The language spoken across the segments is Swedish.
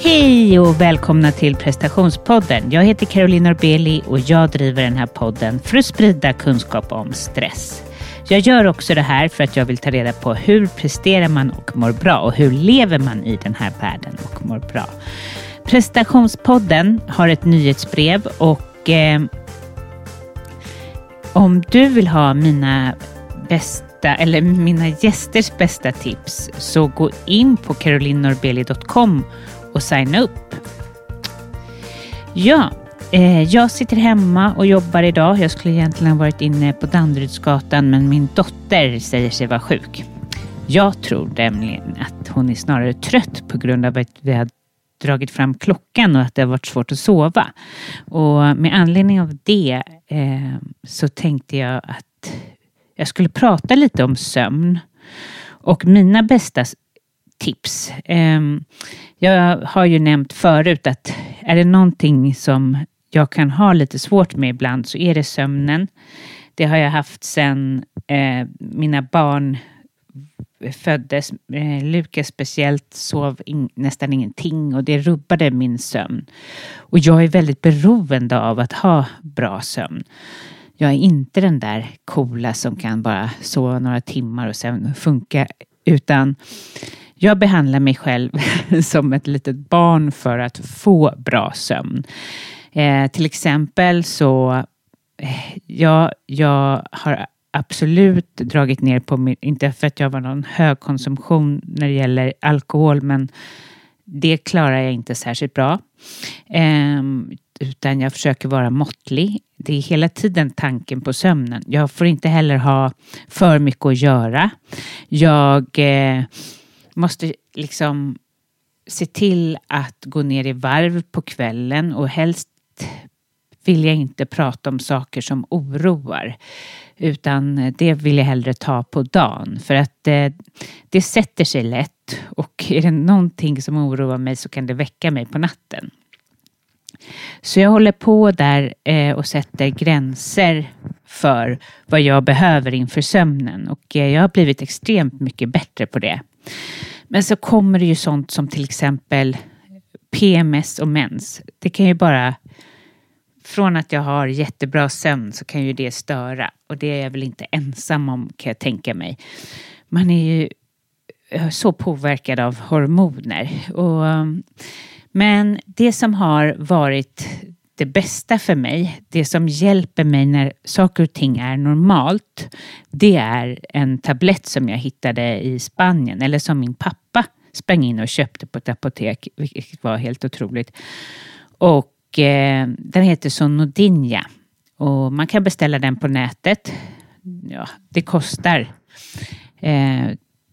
Hej och välkomna till prestationspodden. Jag heter Caroline Norbeli och jag driver den här podden för att sprida kunskap om stress. Jag gör också det här för att jag vill ta reda på hur presterar man och mår bra och hur lever man i den här världen och mår bra. Prestationspodden har ett nyhetsbrev och eh, om du vill ha mina bästa eller mina gästers bästa tips så gå in på carolinorbeli.com och signa upp. Ja, eh, jag sitter hemma och jobbar idag. Jag skulle egentligen ha varit inne på Danderydsgatan men min dotter säger sig vara sjuk. Jag tror nämligen att hon är snarare trött på grund av att vi har dragit fram klockan och att det har varit svårt att sova. Och med anledning av det eh, så tänkte jag att jag skulle prata lite om sömn och mina bästa tips. Ehm, jag har ju nämnt förut att är det någonting som jag kan ha lite svårt med ibland så är det sömnen. Det har jag haft sedan eh, mina barn föddes. Eh, Lukas speciellt sov in, nästan ingenting och det rubbade min sömn. Och jag är väldigt beroende av att ha bra sömn. Jag är inte den där coola som kan bara sova några timmar och sen funka utan jag behandlar mig själv som ett litet barn för att få bra sömn. Eh, till exempel så, eh, ja, jag har absolut dragit ner på min, inte för att jag var någon högkonsumtion när det gäller alkohol, men det klarar jag inte särskilt bra. Eh, utan jag försöker vara måttlig. Det är hela tiden tanken på sömnen. Jag får inte heller ha för mycket att göra. Jag eh, måste liksom se till att gå ner i varv på kvällen och helst vill jag inte prata om saker som oroar. Utan det vill jag hellre ta på dagen. För att det, det sätter sig lätt. Och är det någonting som oroar mig så kan det väcka mig på natten. Så jag håller på där eh, och sätter gränser för vad jag behöver inför sömnen. Och eh, jag har blivit extremt mycket bättre på det. Men så kommer det ju sånt som till exempel PMS och mens. Det kan ju bara från att jag har jättebra sömn så kan ju det störa och det är jag väl inte ensam om kan jag tänka mig. Man är ju eh, så påverkad av hormoner. Och, mm, men det som har varit det bästa för mig, det som hjälper mig när saker och ting är normalt, det är en tablett som jag hittade i Spanien, eller som min pappa sprang in och köpte på ett apotek, vilket var helt otroligt. Och eh, den heter Sonodinja och man kan beställa den på nätet. Ja, det kostar. Eh,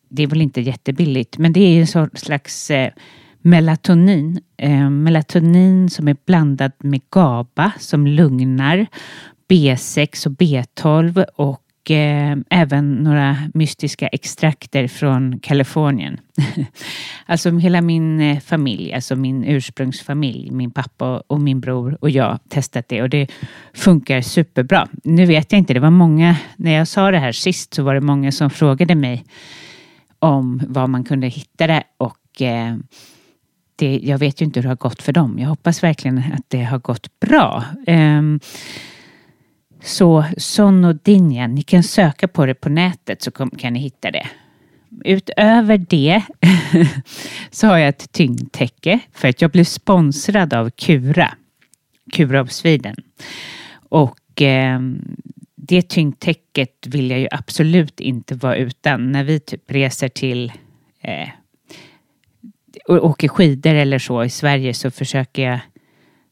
det är väl inte jättebilligt, men det är en slags eh, melatonin. Eh, melatonin som är blandad med GABA som lugnar, B6 och B12 och eh, även några mystiska extrakter från Kalifornien. alltså hela min eh, familj, alltså min ursprungsfamilj, min pappa och min bror och jag testat det och det funkar superbra. Nu vet jag inte, det var många, när jag sa det här sist så var det många som frågade mig om var man kunde hitta det och eh, det, jag vet ju inte hur det har gått för dem. Jag hoppas verkligen att det har gått bra. Um, så Sonodinja, ni kan söka på det på nätet så kan ni hitta det. Utöver det så har jag ett tyngdtäcke för att jag blev sponsrad av Kura, Kura of Sweden. Och eh, det tyngdtäcket vill jag ju absolut inte vara utan när vi typ reser till eh, åker skidor eller så i Sverige så försöker jag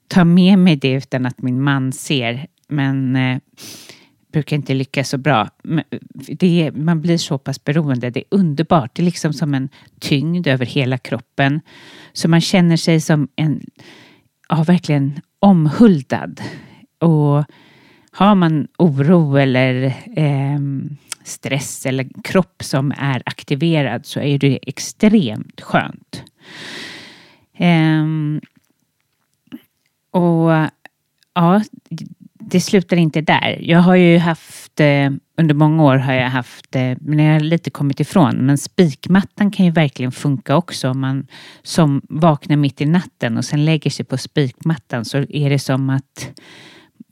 ta med mig det utan att min man ser. Men eh, brukar inte lyckas så bra. Eh, det är, man blir så pass beroende. Det är underbart. Det är liksom som en tyngd över hela kroppen. Så man känner sig som en, ja verkligen omhuldad. Och har man oro eller eh, stress eller kropp som är aktiverad så är det extremt skönt. Um, och ja, det slutar inte där. Jag har ju haft, eh, under många år har jag haft, eh, men jag har lite kommit ifrån, men spikmattan kan ju verkligen funka också om man som vaknar mitt i natten och sen lägger sig på spikmattan så är det som att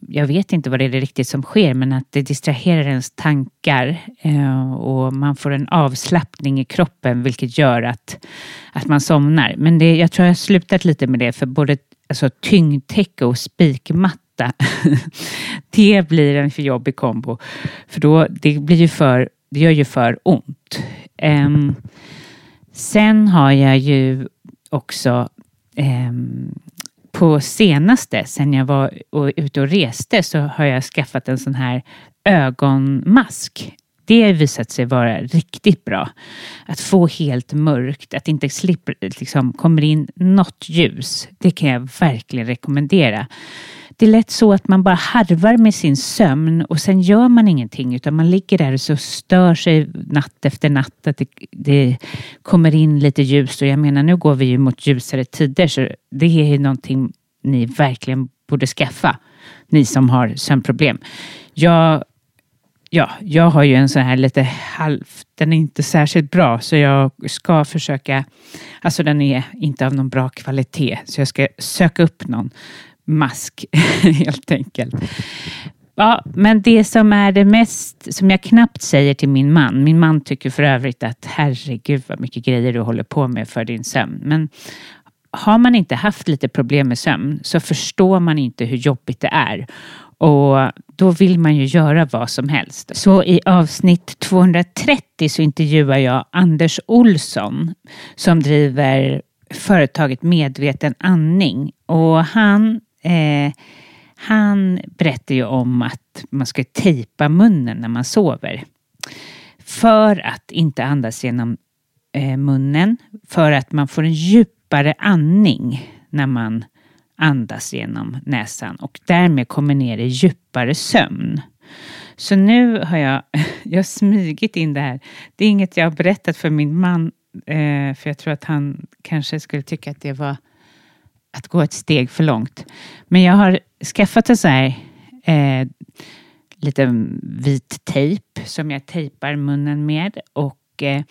jag vet inte vad det är riktigt som sker, men att det distraherar ens tankar eh, och man får en avslappning i kroppen, vilket gör att, att man somnar. Men det, jag tror jag har slutat lite med det, för både alltså, tyngdtäcke och spikmatta, det blir en för jobbig kombo. För då, det blir ju för, det gör ju för ont. Um, sen har jag ju också um, på senaste, sen jag var ute och reste, så har jag skaffat en sån här ögonmask. Det har visat sig vara riktigt bra. Att få helt mörkt, att inte slipper, liksom, kommer in något ljus. Det kan jag verkligen rekommendera. Det är lätt så att man bara harvar med sin sömn och sen gör man ingenting utan man ligger där och så stör sig natt efter natt att det, det kommer in lite ljus och jag menar nu går vi ju mot ljusare tider så det är ju någonting ni verkligen borde skaffa. Ni som har sömnproblem. Jag Ja, jag har ju en sån här lite halv, den är inte särskilt bra så jag ska försöka, alltså den är inte av någon bra kvalitet så jag ska söka upp någon mask helt enkelt. Ja, men det som är det mest, som jag knappt säger till min man, min man tycker för övrigt att herregud vad mycket grejer du håller på med för din sömn. Men har man inte haft lite problem med sömn så förstår man inte hur jobbigt det är. Och då vill man ju göra vad som helst. Så i avsnitt 230 så intervjuar jag Anders Olsson som driver företaget Medveten andning. Och han Eh, han berättar ju om att man ska tejpa munnen när man sover. För att inte andas genom eh, munnen. För att man får en djupare andning när man andas genom näsan och därmed kommer ner i djupare sömn. Så nu har jag, jag har smygit in det här. Det är inget jag har berättat för min man, eh, för jag tror att han kanske skulle tycka att det var att gå ett steg för långt. Men jag har skaffat en sån här eh, liten vit tejp som jag tejpar munnen med och eh,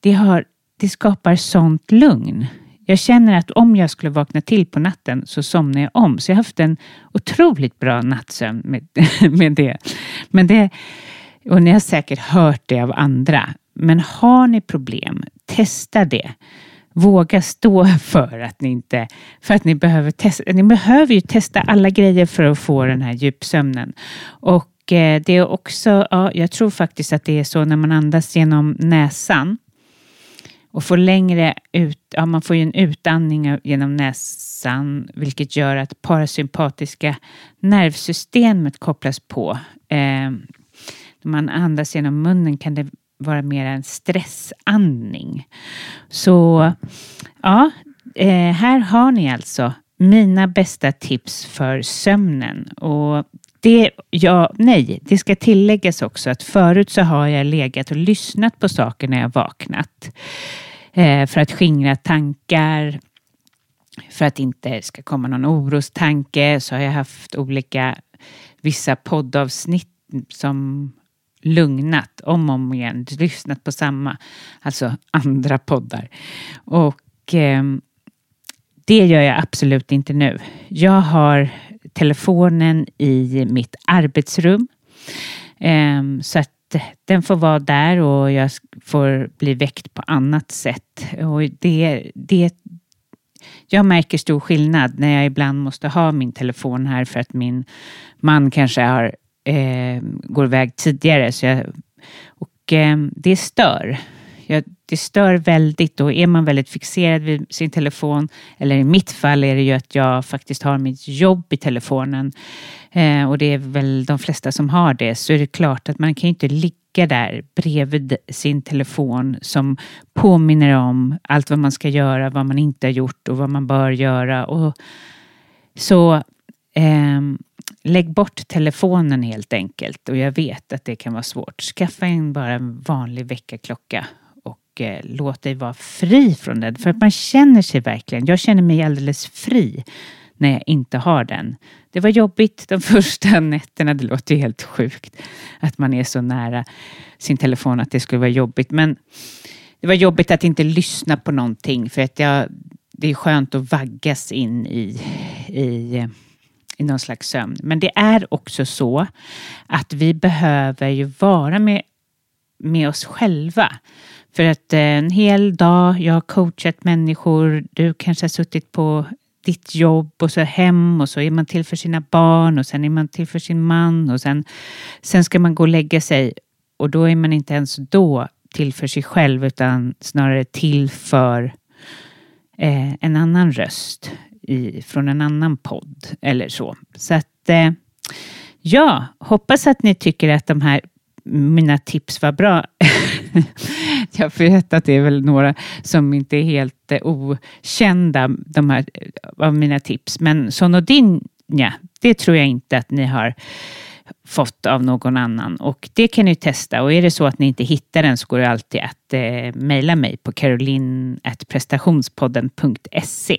det, har, det skapar sånt lugn. Jag känner att om jag skulle vakna till på natten så somnar jag om. Så jag har haft en otroligt bra nattsömn med, med det. Men det. Och ni har säkert hört det av andra. Men har ni problem, testa det. Våga stå för att ni inte, för att ni behöver testa. Ni behöver ju testa alla grejer för att få den här djupsömnen. Och eh, det är också, ja, jag tror faktiskt att det är så när man andas genom näsan och får längre ut, ja man får ju en utandning genom näsan vilket gör att parasympatiska nervsystemet kopplas på. Eh, när man andas genom munnen kan det vara mer en stressandning. Så ja, eh, här har ni alltså mina bästa tips för sömnen. Och det, ja, nej, det ska tilläggas också att förut så har jag legat och lyssnat på saker när jag vaknat. Eh, för att skingra tankar, för att det inte ska komma någon orostanke så har jag haft olika vissa poddavsnitt som lugnat om och om igen, lyssnat på samma, alltså andra poddar. Och eh, det gör jag absolut inte nu. Jag har telefonen i mitt arbetsrum eh, så att den får vara där och jag får bli väckt på annat sätt. Och det, det, jag märker stor skillnad när jag ibland måste ha min telefon här för att min man kanske har eh, går iväg tidigare. Så jag, och eh, det stör. Jag, det stör väldigt och är man väldigt fixerad vid sin telefon, eller i mitt fall är det ju att jag faktiskt har mitt jobb i telefonen eh, och det är väl de flesta som har det, så är det klart att man kan ju inte ligga där bredvid sin telefon som påminner om allt vad man ska göra, vad man inte har gjort och vad man bör göra. Och så eh, Lägg bort telefonen helt enkelt och jag vet att det kan vara svårt. Skaffa in bara en vanlig väckarklocka och eh, låt dig vara fri från den. För att man känner sig verkligen, jag känner mig alldeles fri när jag inte har den. Det var jobbigt de första nätterna. Det låter ju helt sjukt att man är så nära sin telefon att det skulle vara jobbigt. Men det var jobbigt att inte lyssna på någonting för att jag, det är skönt att vaggas in i, i eh, i någon slags sömn. Men det är också så att vi behöver ju vara med, med oss själva. För att eh, en hel dag, jag har coachat människor, du kanske har suttit på ditt jobb och så hem och så är man till för sina barn och sen är man till för sin man och sen, sen ska man gå och lägga sig och då är man inte ens då till för sig själv utan snarare till för eh, en annan röst i, från en annan podd eller så. Så att eh, ja, hoppas att ni tycker att de här mina tips var bra. jag vet att det är väl några som inte är helt eh, okända, de här eh, av mina tips. Men Sonodinja, det tror jag inte att ni har fått av någon annan och det kan ni testa och är det så att ni inte hittar den så går det alltid att eh, mejla mig på caroline.prestationspodden.se.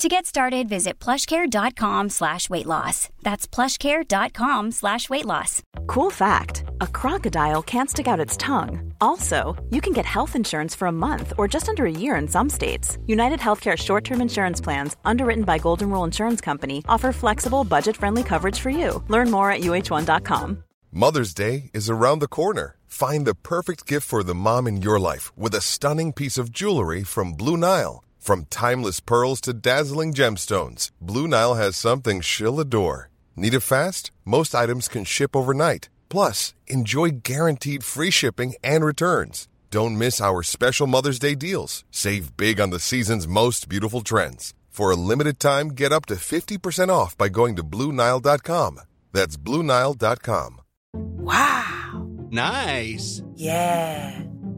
To get started, visit plushcare.com slash weight loss. That's plushcare.com slash weight loss. Cool fact a crocodile can't stick out its tongue. Also, you can get health insurance for a month or just under a year in some states. United Healthcare short term insurance plans, underwritten by Golden Rule Insurance Company, offer flexible, budget friendly coverage for you. Learn more at uh1.com. Mother's Day is around the corner. Find the perfect gift for the mom in your life with a stunning piece of jewelry from Blue Nile. From timeless pearls to dazzling gemstones, Blue Nile has something she'll adore. Need it fast? Most items can ship overnight. Plus, enjoy guaranteed free shipping and returns. Don't miss our special Mother's Day deals. Save big on the season's most beautiful trends. For a limited time, get up to 50% off by going to BlueNile.com. That's BlueNile.com. Wow! Nice! Yeah!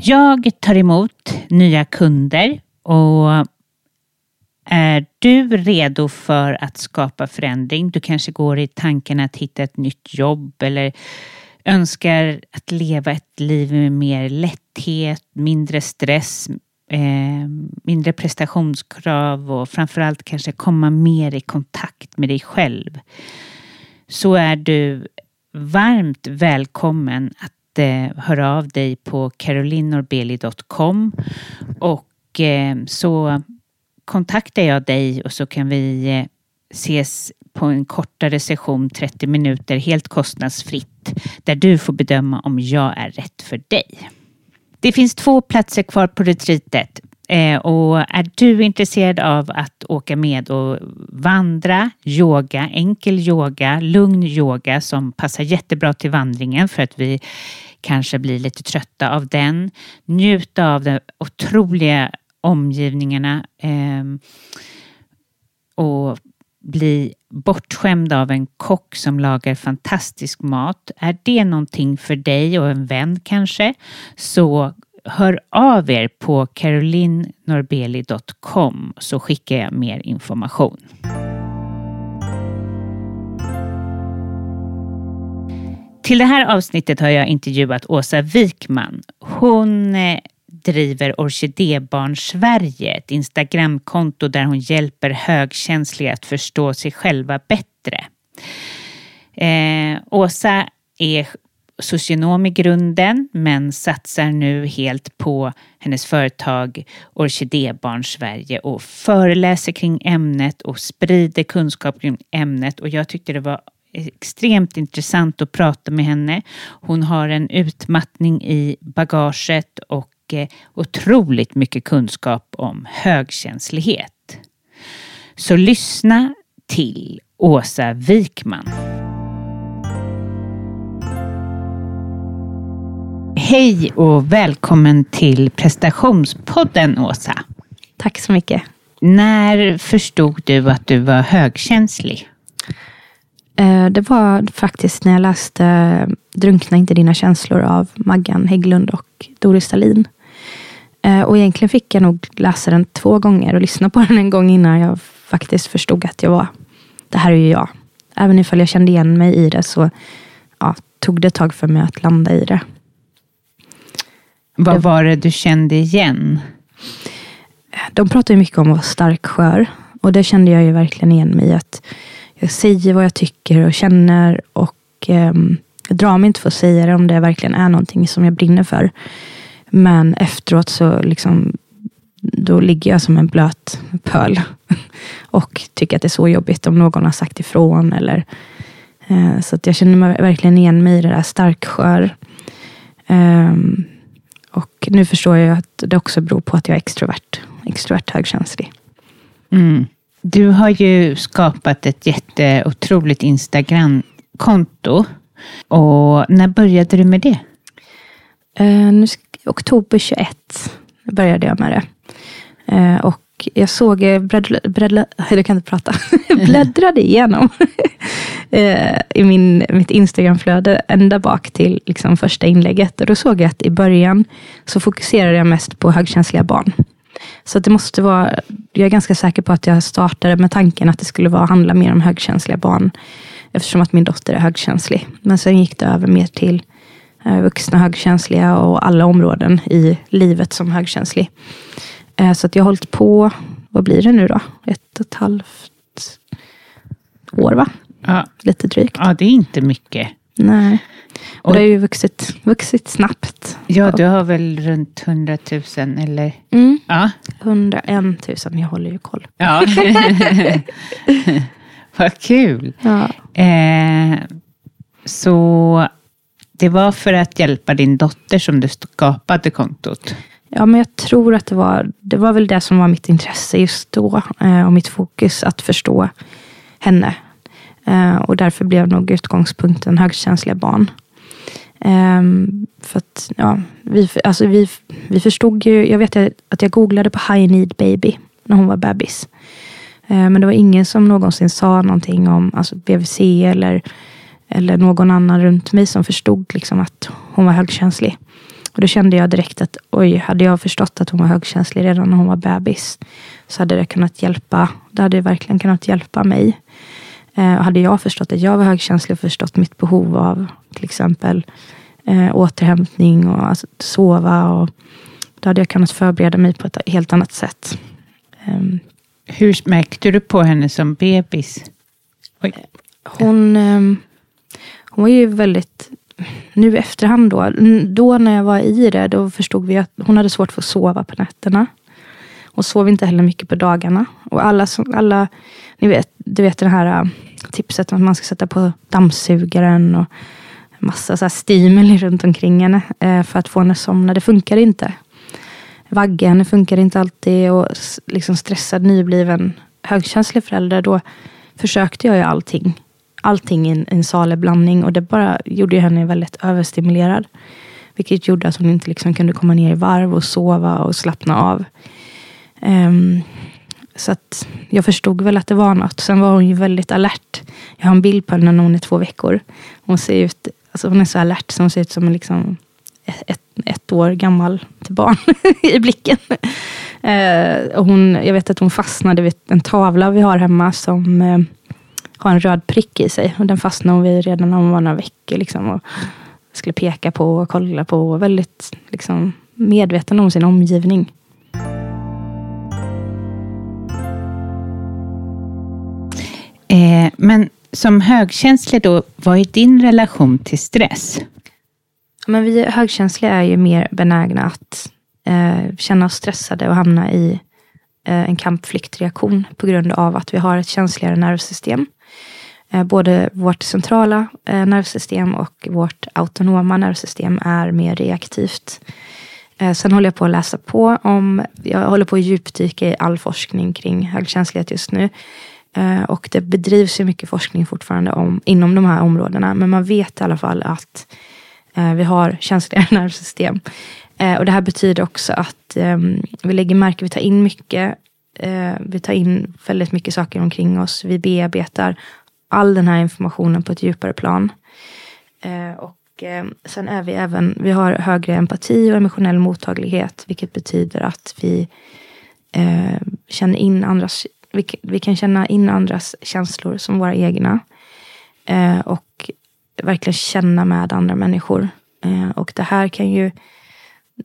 Jag tar emot nya kunder och är du redo för att skapa förändring? Du kanske går i tanken att hitta ett nytt jobb eller önskar att leva ett liv med mer lätthet, mindre stress, eh, mindre prestationskrav och framförallt kanske komma mer i kontakt med dig själv. Så är du varmt välkommen att eh, höra av dig på carolinorbeli.com och eh, så kontaktar jag dig och så kan vi eh, ses på en kortare session, 30 minuter, helt kostnadsfritt, där du får bedöma om jag är rätt för dig. Det finns två platser kvar på retreatet eh, och är du intresserad av att åka med och vandra, yoga, enkel yoga, lugn yoga som passar jättebra till vandringen för att vi kanske blir lite trötta av den. Njuta av de otroliga omgivningarna eh, och bli bortskämd av en kock som lagar fantastisk mat. Är det någonting för dig och en vän kanske så hör av er på carolinnorbeli.com så skickar jag mer information. Till det här avsnittet har jag intervjuat Åsa Wikman. Hon eh, driver Orkidébarn Sverige, ett Instagramkonto där hon hjälper högkänsliga att förstå sig själva bättre. Eh, Åsa är socionom i grunden men satsar nu helt på hennes företag Orkidébarn Sverige och föreläser kring ämnet och sprider kunskap kring ämnet och jag tyckte det var extremt intressant att prata med henne. Hon har en utmattning i bagaget och eh, otroligt mycket kunskap om högkänslighet. Så lyssna till Åsa Wikman. Hej och välkommen till prestationspodden Åsa. Tack så mycket. När förstod du att du var högkänslig? Eh, det var faktiskt när jag läste Drunkna inte dina känslor av Maggan Hägglund och Doris Stalin. Eh, och egentligen fick jag nog läsa den två gånger och lyssna på den en gång innan jag faktiskt förstod att jag var, det här är ju jag. Även ifall jag kände igen mig i det så ja, tog det ett tag för mig att landa i det. Vad var det du kände igen? De pratar ju mycket om att vara stark skör. Och det kände jag ju verkligen igen mig i. Att jag säger vad jag tycker och känner och eh, jag drar mig inte för att säga det om det verkligen är någonting som jag brinner för. Men efteråt så liksom, då ligger jag som en blöt pöl och tycker att det är så jobbigt om någon har sagt ifrån. Eller, eh, så att jag känner mig verkligen igen mig i det där starkskör. Eh, och nu förstår jag att det också beror på att jag är extrovert. Extrovert högkänslig. Mm. Du har ju skapat ett jätteotroligt Instagram-konto. Och när började du med det? Eh, nu, oktober 21 började jag med det. Eh, och jag såg, eh, jag kan inte prata, bläddrade igenom eh, i min, mitt Instagramflöde ända bak till liksom första inlägget. Och då såg jag att i början så fokuserade jag mest på högkänsliga barn. Så det måste vara, jag är ganska säker på att jag startade med tanken att det skulle vara, handla mer om högkänsliga barn. Eftersom att min dotter är högkänslig. Men sen gick det över mer till eh, vuxna högkänsliga och alla områden i livet som högkänslig. Eh, så att jag har hållit på, vad blir det nu då? Ett och ett halvt år va? Ja. Lite drygt. Ja, det är inte mycket. Nej. Och, det har ju vuxit, vuxit snabbt. Ja, du har väl runt 100 000 eller? Mm. Ja. 101 000, jag håller ju koll. Ja. Vad kul. Ja. Eh, så det var för att hjälpa din dotter som du skapade kontot? Ja, men jag tror att det var, det var väl det som var mitt intresse just då. Eh, och mitt fokus, att förstå henne. Eh, och därför blev nog utgångspunkten högkänsliga barn. Um, för att, ja, vi, alltså vi, vi förstod ju, jag vet att jag googlade på High Need Baby när hon var bebis. Uh, men det var ingen som någonsin sa någonting om alltså BVC eller, eller någon annan runt mig som förstod liksom att hon var högkänslig. Och då kände jag direkt att oj, hade jag förstått att hon var högkänslig redan när hon var bebis så hade det kunnat hjälpa. Det hade verkligen kunnat hjälpa mig. Uh, hade jag förstått att jag var högkänslig och förstått mitt behov av till exempel eh, återhämtning och alltså, sova. Och då hade jag kunnat förbereda mig på ett helt annat sätt. Um, Hur märkte du på henne som bebis? Oj. Hon, um, hon var ju väldigt, nu i efterhand då, då när jag var i det, då förstod vi att hon hade svårt för att sova på nätterna. Och sov inte heller mycket på dagarna. Och alla, alla ni vet, du vet det här äh, tipset att man ska sätta på dammsugaren och massa så här stimuli runt omkring henne äh, för att få henne att somna. Det funkar inte. Vagga henne funkar inte alltid och liksom stressad nybliven högkänslig förälder, då försökte jag ju allting. Allting i en salig blandning och det bara gjorde henne väldigt överstimulerad. Vilket gjorde att hon inte liksom kunde komma ner i varv och sova och slappna av. Um, så att jag förstod väl att det var något. Sen var hon ju väldigt alert. Jag har en bild på henne när hon är två veckor. Hon ser ut Alltså hon är så alert så hon ser ut som liksom ett, ett år gammal till barn i blicken. Uh, och hon, jag vet att hon fastnade vid en tavla vi har hemma som uh, har en röd prick i sig. Och den fastnade hon vid redan när hon var några veckor. Liksom, och skulle peka på och kolla på. Och väldigt liksom, medveten om sin omgivning. Eh, men som högkänslig då, vad är din relation till stress? Men vi högkänsliga är ju mer benägna att eh, känna oss stressade och hamna i eh, en kampflyktreaktion på grund av att vi har ett känsligare nervsystem. Eh, både vårt centrala eh, nervsystem och vårt autonoma nervsystem är mer reaktivt. Eh, sen håller jag på att läsa på om, jag håller på att djupdyka i all forskning kring högkänslighet just nu. Eh, och det bedrivs ju mycket forskning fortfarande om, inom de här områdena. Men man vet i alla fall att eh, vi har känsligare nervsystem. Eh, och det här betyder också att ehm, vi lägger märke, vi tar in mycket. Vi tar in väldigt mycket saker omkring oss. Vi bearbetar all den här informationen på ett djupare plan. Och ehm, sen är vi även, vi har högre empati och emotionell mottaglighet, vilket betyder att vi eh, känner in andras, vi, vi, kan känna in andras känslor som våra egna. Eh, och verkligen känna med andra människor. Eh, och det här kan ju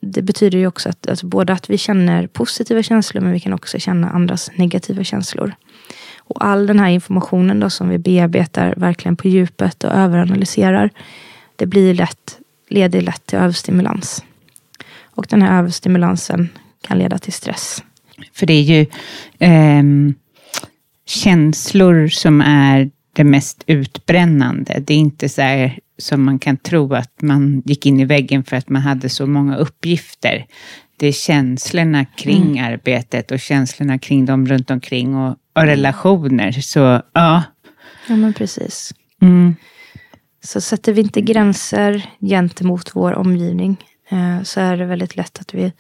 det betyder ju också att alltså både att vi känner positiva känslor, men vi kan också känna andras negativa känslor. Och all den här informationen då som vi bearbetar verkligen på djupet och överanalyserar, det blir lätt, leder lätt till överstimulans. Och den här överstimulansen kan leda till stress. För det är ju eh, känslor som är det mest utbrännande. Det är inte så här som man kan tro att man gick in i väggen för att man hade så många uppgifter. Det är känslorna kring mm. arbetet och känslorna kring dem runt omkring och och relationer. Så ja. Ja, men precis. Mm. Så sätter vi inte gränser gentemot vår omgivning eh, så är det väldigt lätt att vi,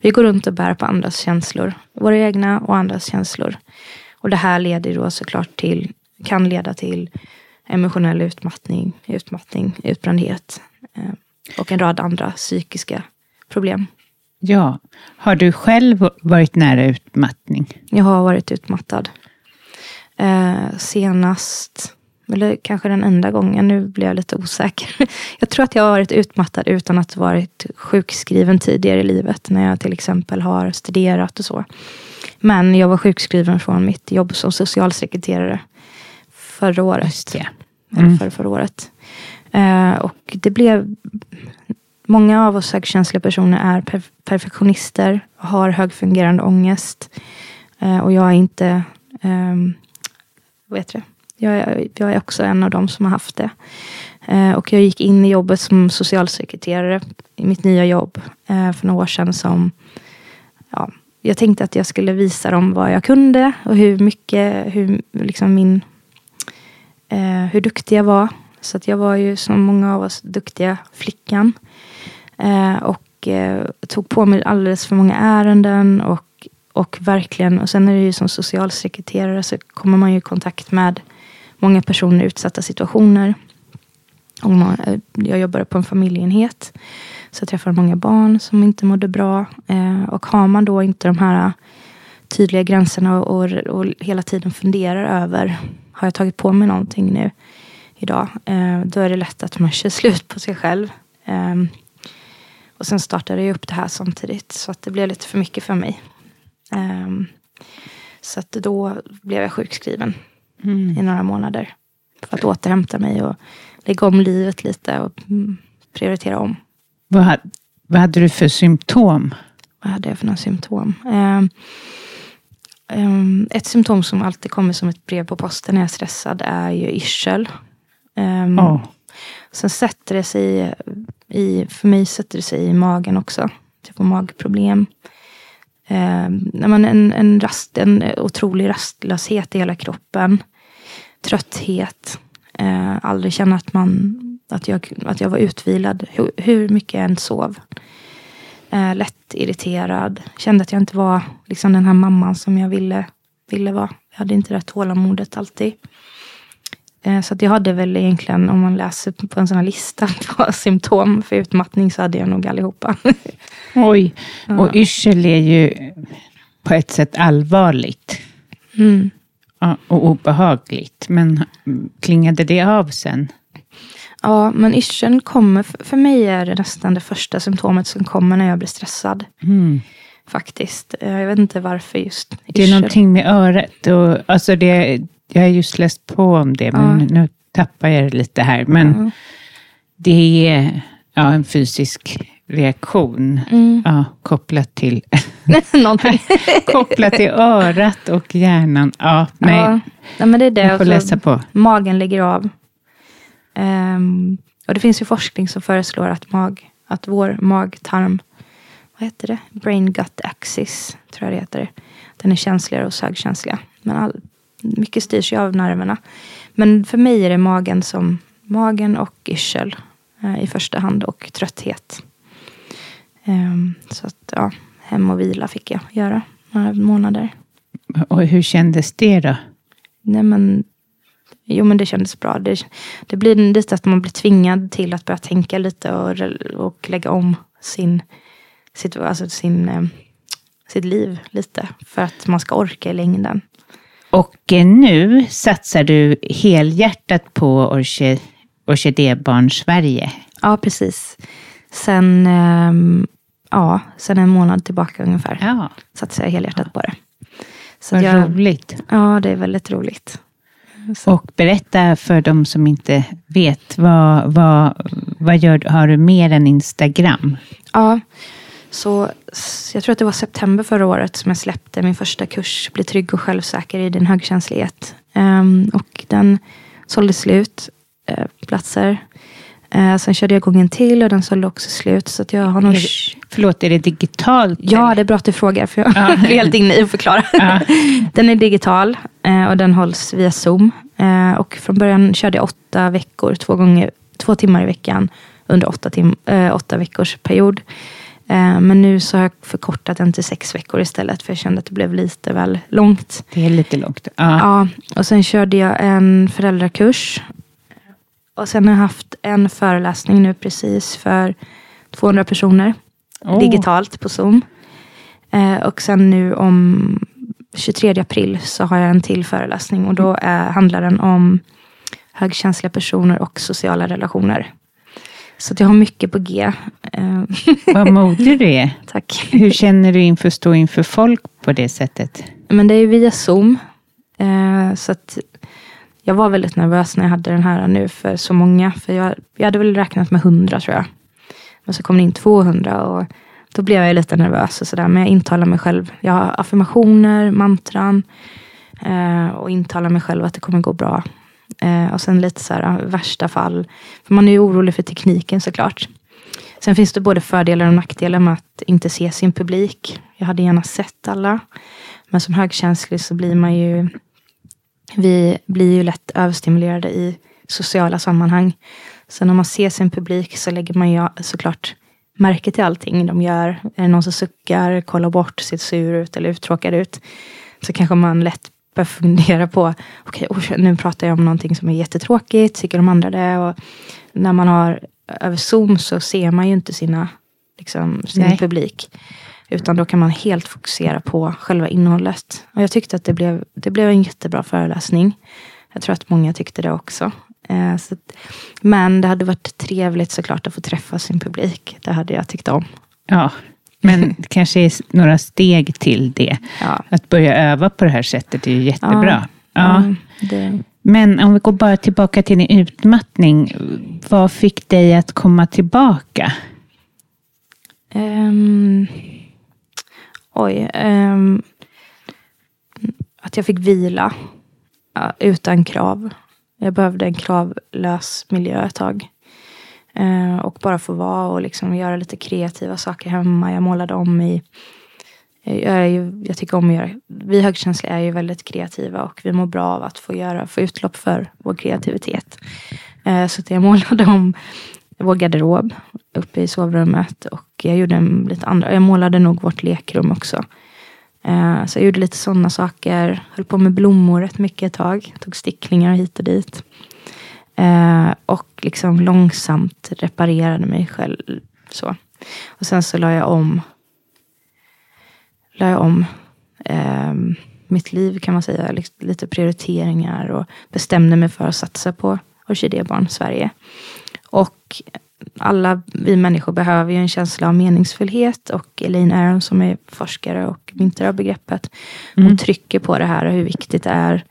vi går runt och bär på andras känslor. Våra egna och andras känslor. Och det här leder då såklart till, kan leda till emotionell utmattning, utmattning, utbrändhet eh, och en rad andra psykiska problem. Ja. Har du själv varit nära utmattning? Jag har varit utmattad. Eh, senast, eller kanske den enda gången, nu blir jag lite osäker. Jag tror att jag har varit utmattad utan att varit sjukskriven tidigare i livet. När jag till exempel har studerat och så. Men jag var sjukskriven från mitt jobb som socialsekreterare förra året. Mm. Eller för, förra året. Eh, och det blev Många av oss högkänsliga personer är per perfektionister har högfungerande ångest. Eh, och jag är inte um, vad heter det? Jag är, jag är också en av dem som har haft det. Eh, och jag gick in i jobbet som socialsekreterare i mitt nya jobb eh, för några år sedan. Som, ja, jag tänkte att jag skulle visa dem vad jag kunde och hur mycket, hur, liksom min, eh, hur duktig jag var. Så att jag var ju som många av oss duktiga flickan. Eh, och eh, tog på mig alldeles för många ärenden och och verkligen, och sen är det ju som socialsekreterare så kommer man ju i kontakt med många personer i utsatta situationer. Och man, eh, jag jobbade på en familjeenhet. Så jag träffade många barn som inte mådde bra. Eh, och har man då inte de här tydliga gränserna och, och, och, hela tiden funderar över, har jag tagit på mig någonting nu idag? Eh, då är det lätt att man kör slut på sig själv. Eh, och sen startade jag upp det här samtidigt. Så att det blev lite för mycket för mig. Ehm, så att då blev jag sjukskriven mm. i några månader. För att återhämta mig och lägga om livet lite och mm, prioritera om. Vad, vad hade du för symptom? Vad hade jag för några symptom? Um, ett symptom som alltid kommer som ett brev på posten när jag är stressad är ju yrsel. Um, oh. Sen sätter det sig i, för mig sätter det sig i magen också. Jag får magproblem eh, en, en, rast, en otrolig rastlöshet i hela kroppen. Trötthet. Eh, aldrig känna att, man, att, jag, att jag var utvilad hur, hur mycket jag än sov. Eh, lätt irriterad. Kände att jag inte var liksom den här mamman som jag ville, ville vara. Jag hade inte det tålamodet alltid. Eh, så jag hade väl egentligen, om man läser på en sån här lista på symptom för utmattning, så hade jag nog allihopa. Oj, och yrsel är ju på ett sätt allvarligt. Mm. Och obehagligt. Men klingade det av sen? Ja, men yrseln kommer, för mig är det nästan det första symptomet som kommer när jag blir stressad. Mm. Faktiskt. Eh, jag vet inte varför just yrsel. Det är någonting med örat. Och, alltså det, jag har just läst på om det, men ja. nu tappar jag det lite här. Men mm. det är ja, en fysisk reaktion. Mm. Ja, kopplat till, kopplat till örat och hjärnan. Ja, nej. Ja, men det är det. Jag får Och så läsa på. Magen ligger av. Ehm, och det finns ju forskning som föreslår att, mag, att vår magtarm, vad heter det? Brain gut axis, tror jag det heter. Den är känsligare hos högkänsliga. Men all, mycket styrs ju av nerverna. Men för mig är det magen som magen och yrsel eh, i första hand och trötthet. Ehm, så att ja, hem och vila fick jag göra några månader. Och hur kändes det då? Nej men, jo men det kändes bra. Det, det blir lite att man blir tvingad till att börja tänka lite och, och lägga om sin, sitt, alltså sin, eh, sitt liv lite. För att man ska orka i längden. Och eh, nu satsar du helhjärtat på orke, Orkidébarn Sverige. Ja, precis. Sen, ehm, ja, sen en månad tillbaka ungefär. Ja, Satsar jag helhjärtat på det. Så vad jag, roligt. ja, det är väldigt roligt. Och berätta för de som inte vet, vad, vad, vad gör, har du mer än Instagram? Ja, så jag tror att det var september förra året som jag släppte min första kurs, Bli trygg och självsäker i din högkänslighet. Ehm, och den sålde slut, eh, platser. Eh, sen körde jag igång en till och den sålde också slut. Så att jag har. Är det, förlåt, är det digitalt? Ja, det är bra att du frågar, för jag blir helt inne i att förklara. den är digital eh, och den hålls via Zoom. Och från början körde jag åtta veckor, två, gånger, två timmar i veckan under åtta, tim, åtta veckors period. Eh, men nu så har jag förkortat den till sex veckor istället, för jag kände att det blev lite väl långt. Det är lite långt. Ja. Ja, och sen körde jag en föräldrakurs. Och sen har jag haft en föreläsning nu precis för 200 personer. Åh. Digitalt på Zoom. Eh, och sen nu om 23 april så har jag en till föreläsning. Och då är, handlar den om högkänsliga personer och sociala relationer. Så jag har mycket på G. Eh, Vad modig du är. tack. Hur känner du inför att stå inför folk på det sättet? Men det är via Zoom. Eh, så att jag var väldigt nervös när jag hade den här nu för så många. För jag, jag hade väl räknat med 100 tror jag. Men så kom det in 200 och då blev jag lite nervös och sådär. Men jag intalar mig själv. Jag har affirmationer, mantran. Eh, och intalar mig själv att det kommer gå bra. Eh, och sen lite så här värsta fall. För man är ju orolig för tekniken såklart. Sen finns det både fördelar och nackdelar med att inte se sin publik. Jag hade gärna sett alla. Men som högkänslig så blir man ju... Vi blir ju lätt överstimulerade i sociala sammanhang. Så när man ser sin publik så lägger man ju såklart märke till allting de gör. Är det någon som suckar, kollar bort, ser sur ut eller uttråkad ut. Så kanske man lätt börjar fundera på, okej, oj, nu pratar jag om någonting som är jättetråkigt, tycker de andra det? Och när man har över Zoom så ser man ju inte sina, liksom, sin Nej. publik. Utan då kan man helt fokusera på själva innehållet. Och jag tyckte att det blev, det blev en jättebra föreläsning. Jag tror att många tyckte det också. Eh, så men det hade varit trevligt såklart att få träffa sin publik. Det hade jag tyckt om. Ja, men det kanske är några steg till det. Ja. Att börja öva på det här sättet är ju jättebra. Ja. Ja, Men om vi går bara tillbaka till din utmattning. Vad fick dig att komma tillbaka? Ehm, oj. ehm, att jag fick vila utan krav. Jag behövde en kravlös miljö ett tag. Eh, och bara få vara och liksom göra lite kreativa saker hemma. Jag målade om i... Eh, jag, är ju, jag tycker om att göra... Vi högkänsliga är ju väldigt kreativa och vi mår bra av att få, göra, få utlopp för vår kreativitet. Eh, så att jag målade om vår garderob uppe i sovrummet. Och jag gjorde en, lite andra. Jag målade nog vårt lekrum också. Eh, så jag gjorde lite sådana saker. Höll på med blommor rätt mycket ett tag. Tog sticklingar hit och dit. Eh, och liksom långsamt reparerade mig själv. Så. Och sen så la jag om. La jag om eh, mitt liv kan man säga. Liksom Lite prioriteringar. Och bestämde mig för att satsa på Orkidébarn Sverige. Och alla vi människor behöver ju en känsla av meningsfullhet. Och Elaine Aron som är forskare och myntare av begreppet. Hon trycker på det här hur viktigt det är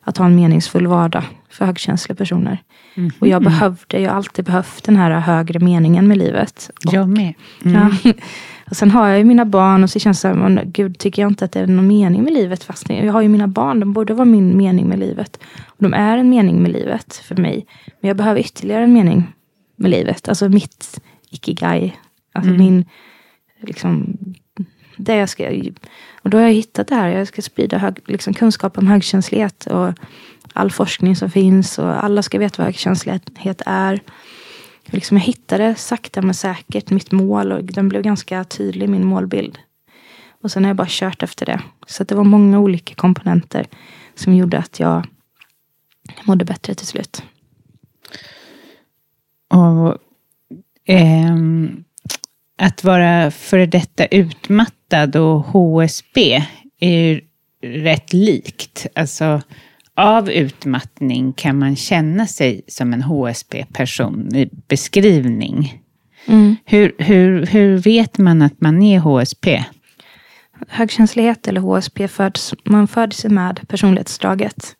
att ha en meningsfull vardag för högkänsliga personer. Mm. Och jag behövde, jag har alltid behövt den här högre meningen med livet. Och, Jag med. Mm. ja. och sen har jag ju mina barn och så känns det som, gud tycker jag inte att det är någon mening med livet. Fast jag har ju mina barn, de borde vara min mening med livet. Och de är en mening med livet för mig. Men jag behöver ytterligare en mening med livet. Alltså mitt ikigai. Alltså Mm. min, liksom, det jag ska, och då har jag hittat det här. Jag ska sprida hög, liksom, kunskap om högkänslighet. Och all forskning som finns. Och alla ska veta vad högkänslighet är. Liksom jag hittade sakta men säkert mitt mål. Och den blev ganska tydlig, min målbild. Och sen har jag bara kört efter det. Så att det var många olika komponenter. Som gjorde att jag mådde bättre till slut. Och, ähm, att vara före detta utmattad och HSB är ju rätt likt. Alltså, av utmattning kan man känna sig som en HSB-person i beskrivning. Hur, hur, hur vet man att man är HSP? Högkänslighet eller HSP föds, man föds med personlighetsdraget.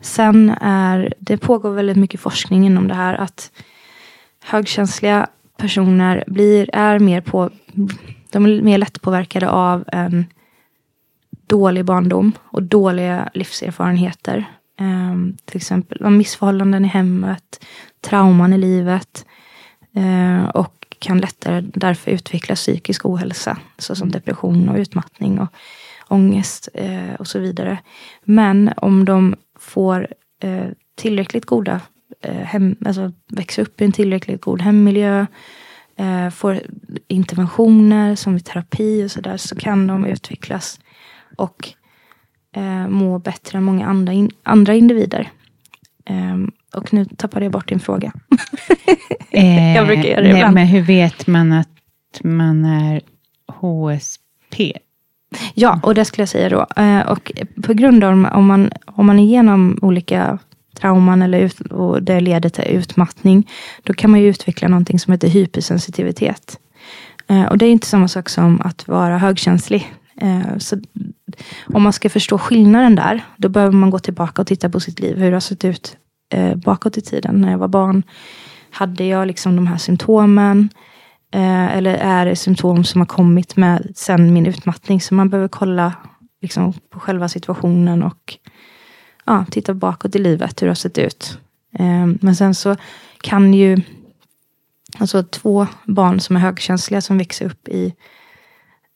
Sen är, det pågår väldigt mycket forskning inom det här att högkänsliga personer blir, är mer på, de är mer lättpåverkade av en dålig barndom och dåliga livserfarenheter. Um, till exempel om missförhållanden i hemmet, trauman i livet. uh, och kan lättare därför utveckla psykisk ohälsa. Såsom depression och utmattning och ångest uh, och så vidare. Men om de får uh, tillräckligt goda hem, alltså växer upp i en tillräckligt god hemmiljö, får interventioner som vid terapi och sådär, så kan de utvecklas och eh, må bättre än många andra, in, andra individer. Ehm, och nu tappade jag bort din fråga. Jag brukar göra det Eh, nej, ibland. Men hur vet man att man är HSP? Ja, och det skulle jag säga då. Eh, och på grund av om man, om man är igenom olika trauman eller ut, och det leder till utmattning, då kan man ju utveckla någonting som heter hypersensitivitet. Eh, och det är inte samma sak som att vara högkänslig. Eh, så om man ska förstå skillnaden där, då behöver man gå tillbaka och titta på sitt liv, hur det har sett ut eh, bakåt i tiden. När jag var barn, hade jag liksom de här symptomen? Eh, eller är det symptom som har kommit med sen min utmattning? Så man behöver kolla liksom, på själva situationen och ja, titta bakåt i livet, hur det har sett ut. Men sen så kan ju alltså två barn som är högkänsliga som växer upp i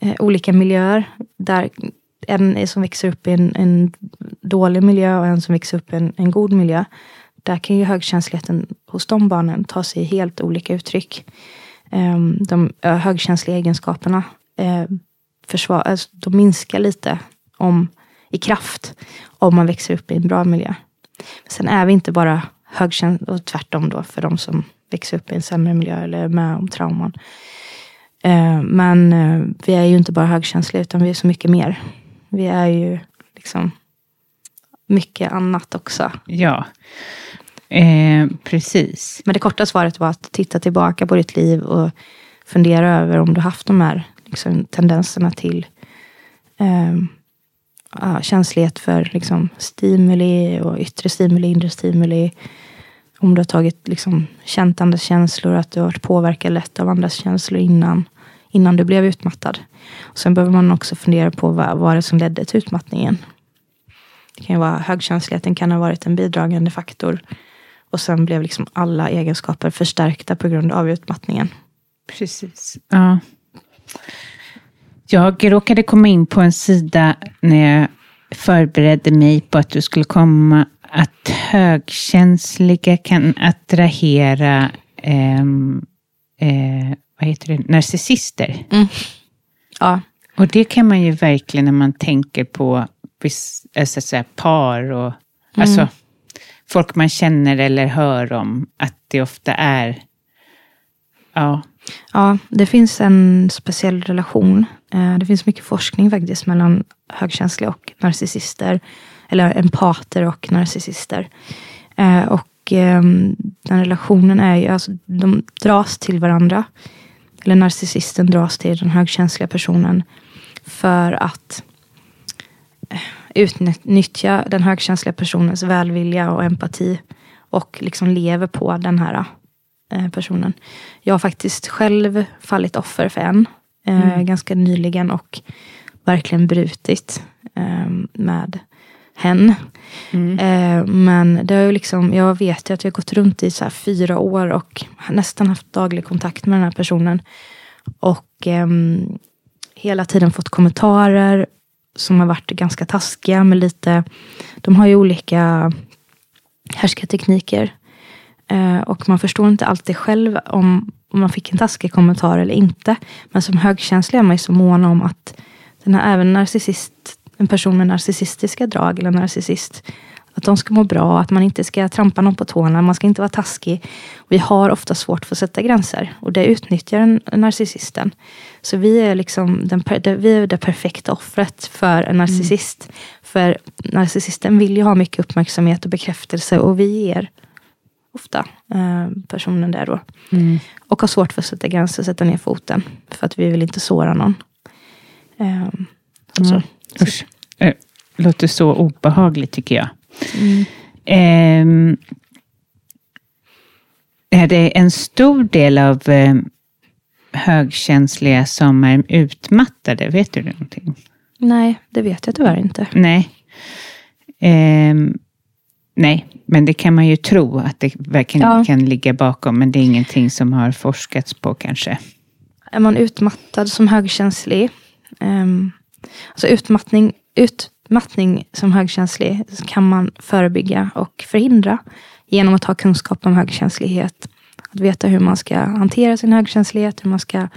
eh, olika miljöer. Där en som växer upp i en, en dålig miljö och en som växer upp i en, en god miljö. Där kan ju högkänsligheten hos de barnen ta sig helt olika uttryck. Ehm, de högkänsliga egenskaperna eh, försvar, alltså, de minskar lite om, i kraft om man växer upp i en bra miljö. Sen är vi inte bara högkänsliga, och tvärtom då för de som växer upp i en sämre miljö eller är med om trauman. Eh, men eh, vi är ju inte bara högkänsliga utan vi är så mycket mer. Vi är ju liksom mycket annat också. Ja, eh, precis. Men det korta svaret var att titta tillbaka på ditt liv och fundera över om du haft de här liksom, tendenserna till eh, känslighet för liksom, stimuli och yttre stimuli, inre stimuli. Om du har tagit, liksom, känt andras känslor, att du har varit påverkad lätt av andras känslor innan, innan du blev utmattad. Och sen behöver man också fundera på vad vad det som ledde till utmattningen. Det kan ju vara högkänsligheten kan ha varit en bidragande faktor. Och sen blev liksom alla egenskaper förstärkta på grund av utmattningen. Precis. Ja. Jag råkade komma in på en sida när jag förberedde mig på att du skulle komma att högkänsliga kan attrahera ehm, eh, vad heter det? narcissister. Ja, Och det kan man ju verkligen när man tänker på alltså, så här, par och alltså, folk man känner eller hör om. Att det ofta är ja, ja, det finns en speciell relation. Eh, Det finns mycket forskning faktiskt mellan högkänsliga och narcissister. Eller empater och narcissister. Eh, Och ehm, den relationen är ju, alltså de dras till varandra. Eller narcissisten dras till den högkänsliga personen. För att utnyttja den högkänsliga personens välvilja och empati. Och liksom lever på den här eh, personen. Jag har faktiskt själv fallit offer för en. Eh, mm. Ganska nyligen och verkligen brutit eh, med hen. Mm. Eh, men det har ju liksom, jag vet ju att jag gått runt i så fyra år och nästan haft daglig kontakt med den här personen. Och eh, hela tiden fått kommentarer som har varit ganska taskiga med lite, de har ju olika härskartekniker. Eh, och man förstår inte alltid själv om, om man fick en taskig kommentar eller inte. Men som högkänslig är man ju så mån om att den här, även narcissist, en person med narcissistiska drag eller narcissist, att de ska må bra, att man inte ska trampa någon på tårna, man ska inte vara taskig. Vi har ofta svårt för att sätta gränser och det utnyttjar narcissisten. Så vi är, liksom den, vi är det perfekta offret för en narcissist. Mm. För narcissisten vill ju ha mycket uppmärksamhet och bekräftelse och vi ger ofta eh, personen där då. Mm. Och har svårt för att sätta gränser, sätta ner foten. För att vi vill inte såra någon. Eh, alltså. mm. Usch. Det låter så obehagligt tycker jag. Mm. Eh, är det en stor del av eh, högkänsliga som är utmattade? Vet du någonting? Nej, det vet jag tyvärr inte. Nej. Eh, nej, men det kan man ju tro att det verkligen ja. kan ligga bakom, men det är ingenting som har forskats på kanske. Är man utmattad som högkänslig, um, alltså utmattning, utmattning som högkänslig kan man förebygga och förhindra genom att ha kunskap om högkänslighet. Att veta hur man ska hantera sin högkänslighet, hur man ska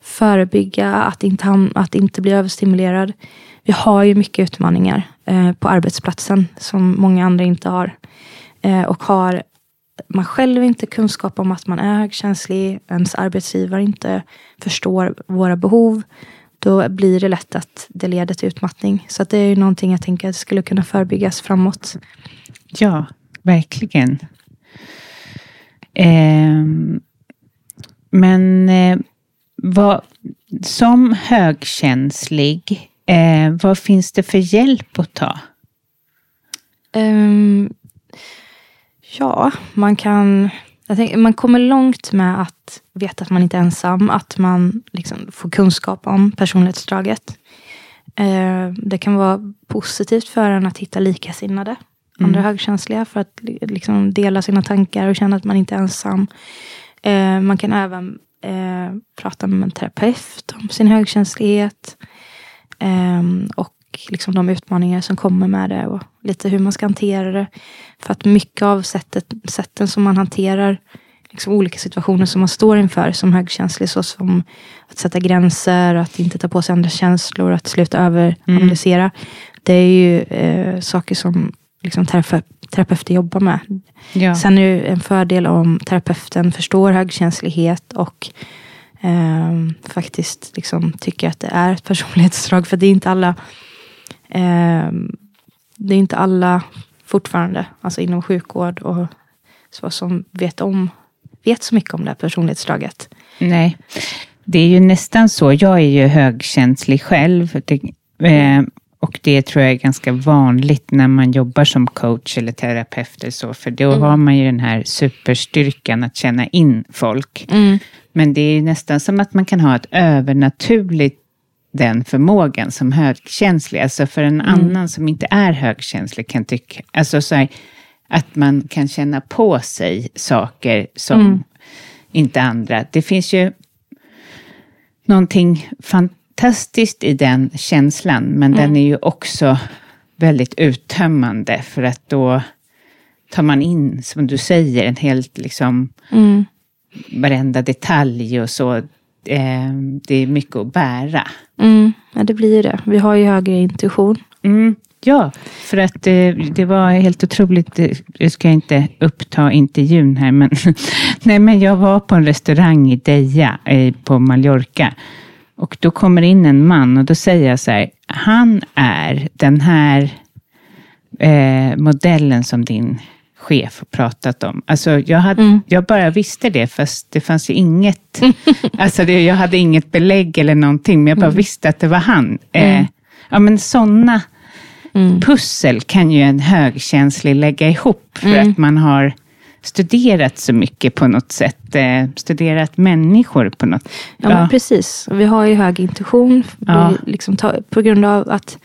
förebygga att inte, att inte bli överstimulerad. Vi har ju mycket utmaningar eh, på arbetsplatsen som många andra inte har. Eh, och har man själv inte kunskap om att man är högkänslig, ens arbetsgivare inte förstår våra behov, då blir det lätt att det leder till utmattning. Så det är ju någonting jag tänker skulle kunna förebyggas framåt. Ja, verkligen. Eh, men eh, vad, som högkänslig, eh, vad finns det för hjälp att ta? Um, ja, man kan... Tänker, man kommer långt med att veta att man inte är ensam. Att man liksom får kunskap om personlighetsdraget. Uh, det kan vara positivt för en att hitta likasinnade. Mm. Andra högkänsliga. För att liksom dela sina tankar och känna att man inte är ensam. Uh, man kan även eh, prata med en terapeut om sin högkänslighet. Eh, och liksom de utmaningar som kommer med det och lite hur man ska hantera det. För att mycket av sättet, sätten som man hanterar liksom olika situationer som man står inför som högkänslig, såsom att sätta gränser, att inte ta på sig andra känslor, att sluta överanalysera. Mm. Det är ju eh, saker som liksom terape terapeuter jobbar med. Ja. Sen är det en fördel om terapeuten förstår högkänslighet och eh, faktiskt liksom tycker att det är ett personlighetsdrag. För det är inte alla eh, det är inte alla fortfarande, alltså inom sjukvård och så, som vet om vet så mycket om det här personlighetsdraget. Nej, det är ju nästan så. Jag är ju högkänslig själv. Det, eh, och det tror jag är ganska vanligt när man jobbar som coach eller terapeut. Eller så, för då mm. har man ju den här superstyrkan att känna in folk. Mm. Men det är nästan som att man kan ha ett övernaturligt den förmågan som högkänslig. Alltså för en mm. annan som inte är högkänslig kan tycka, alltså så här, att man kan känna på sig saker som mm. inte andra. Det finns ju någonting fantastiskt i den känslan, men mm. den är ju också väldigt uttömmande för att då tar man in, som du säger, en helt liksom mm. varenda detalj och så. Eh, det är mycket att bära. Mm, ja, det blir det. Vi har ju högre intuition. Mm, ja, för att eh, det var helt otroligt. Jag ska inte uppta intervjun här, men, nej, men jag var på en restaurang i Deja eh, på Mallorca. Och då kommer in en man och då säger jag så här, han är den här eh, modellen som din chef har pratat om. Alltså jag, hade, mm. jag bara visste det, fast det fanns ju inget, alltså det, jag hade inget belägg eller någonting, men jag bara mm. visste att det var han. Eh, mm. ja men sådana Mm. pussel kan ju en högkänslig lägga ihop för Mm. att man har studerat så mycket på något sätt. Eh, studerat människor på något Ja, men precis. Vi har ju hög intuition Ja. liksom på grund av att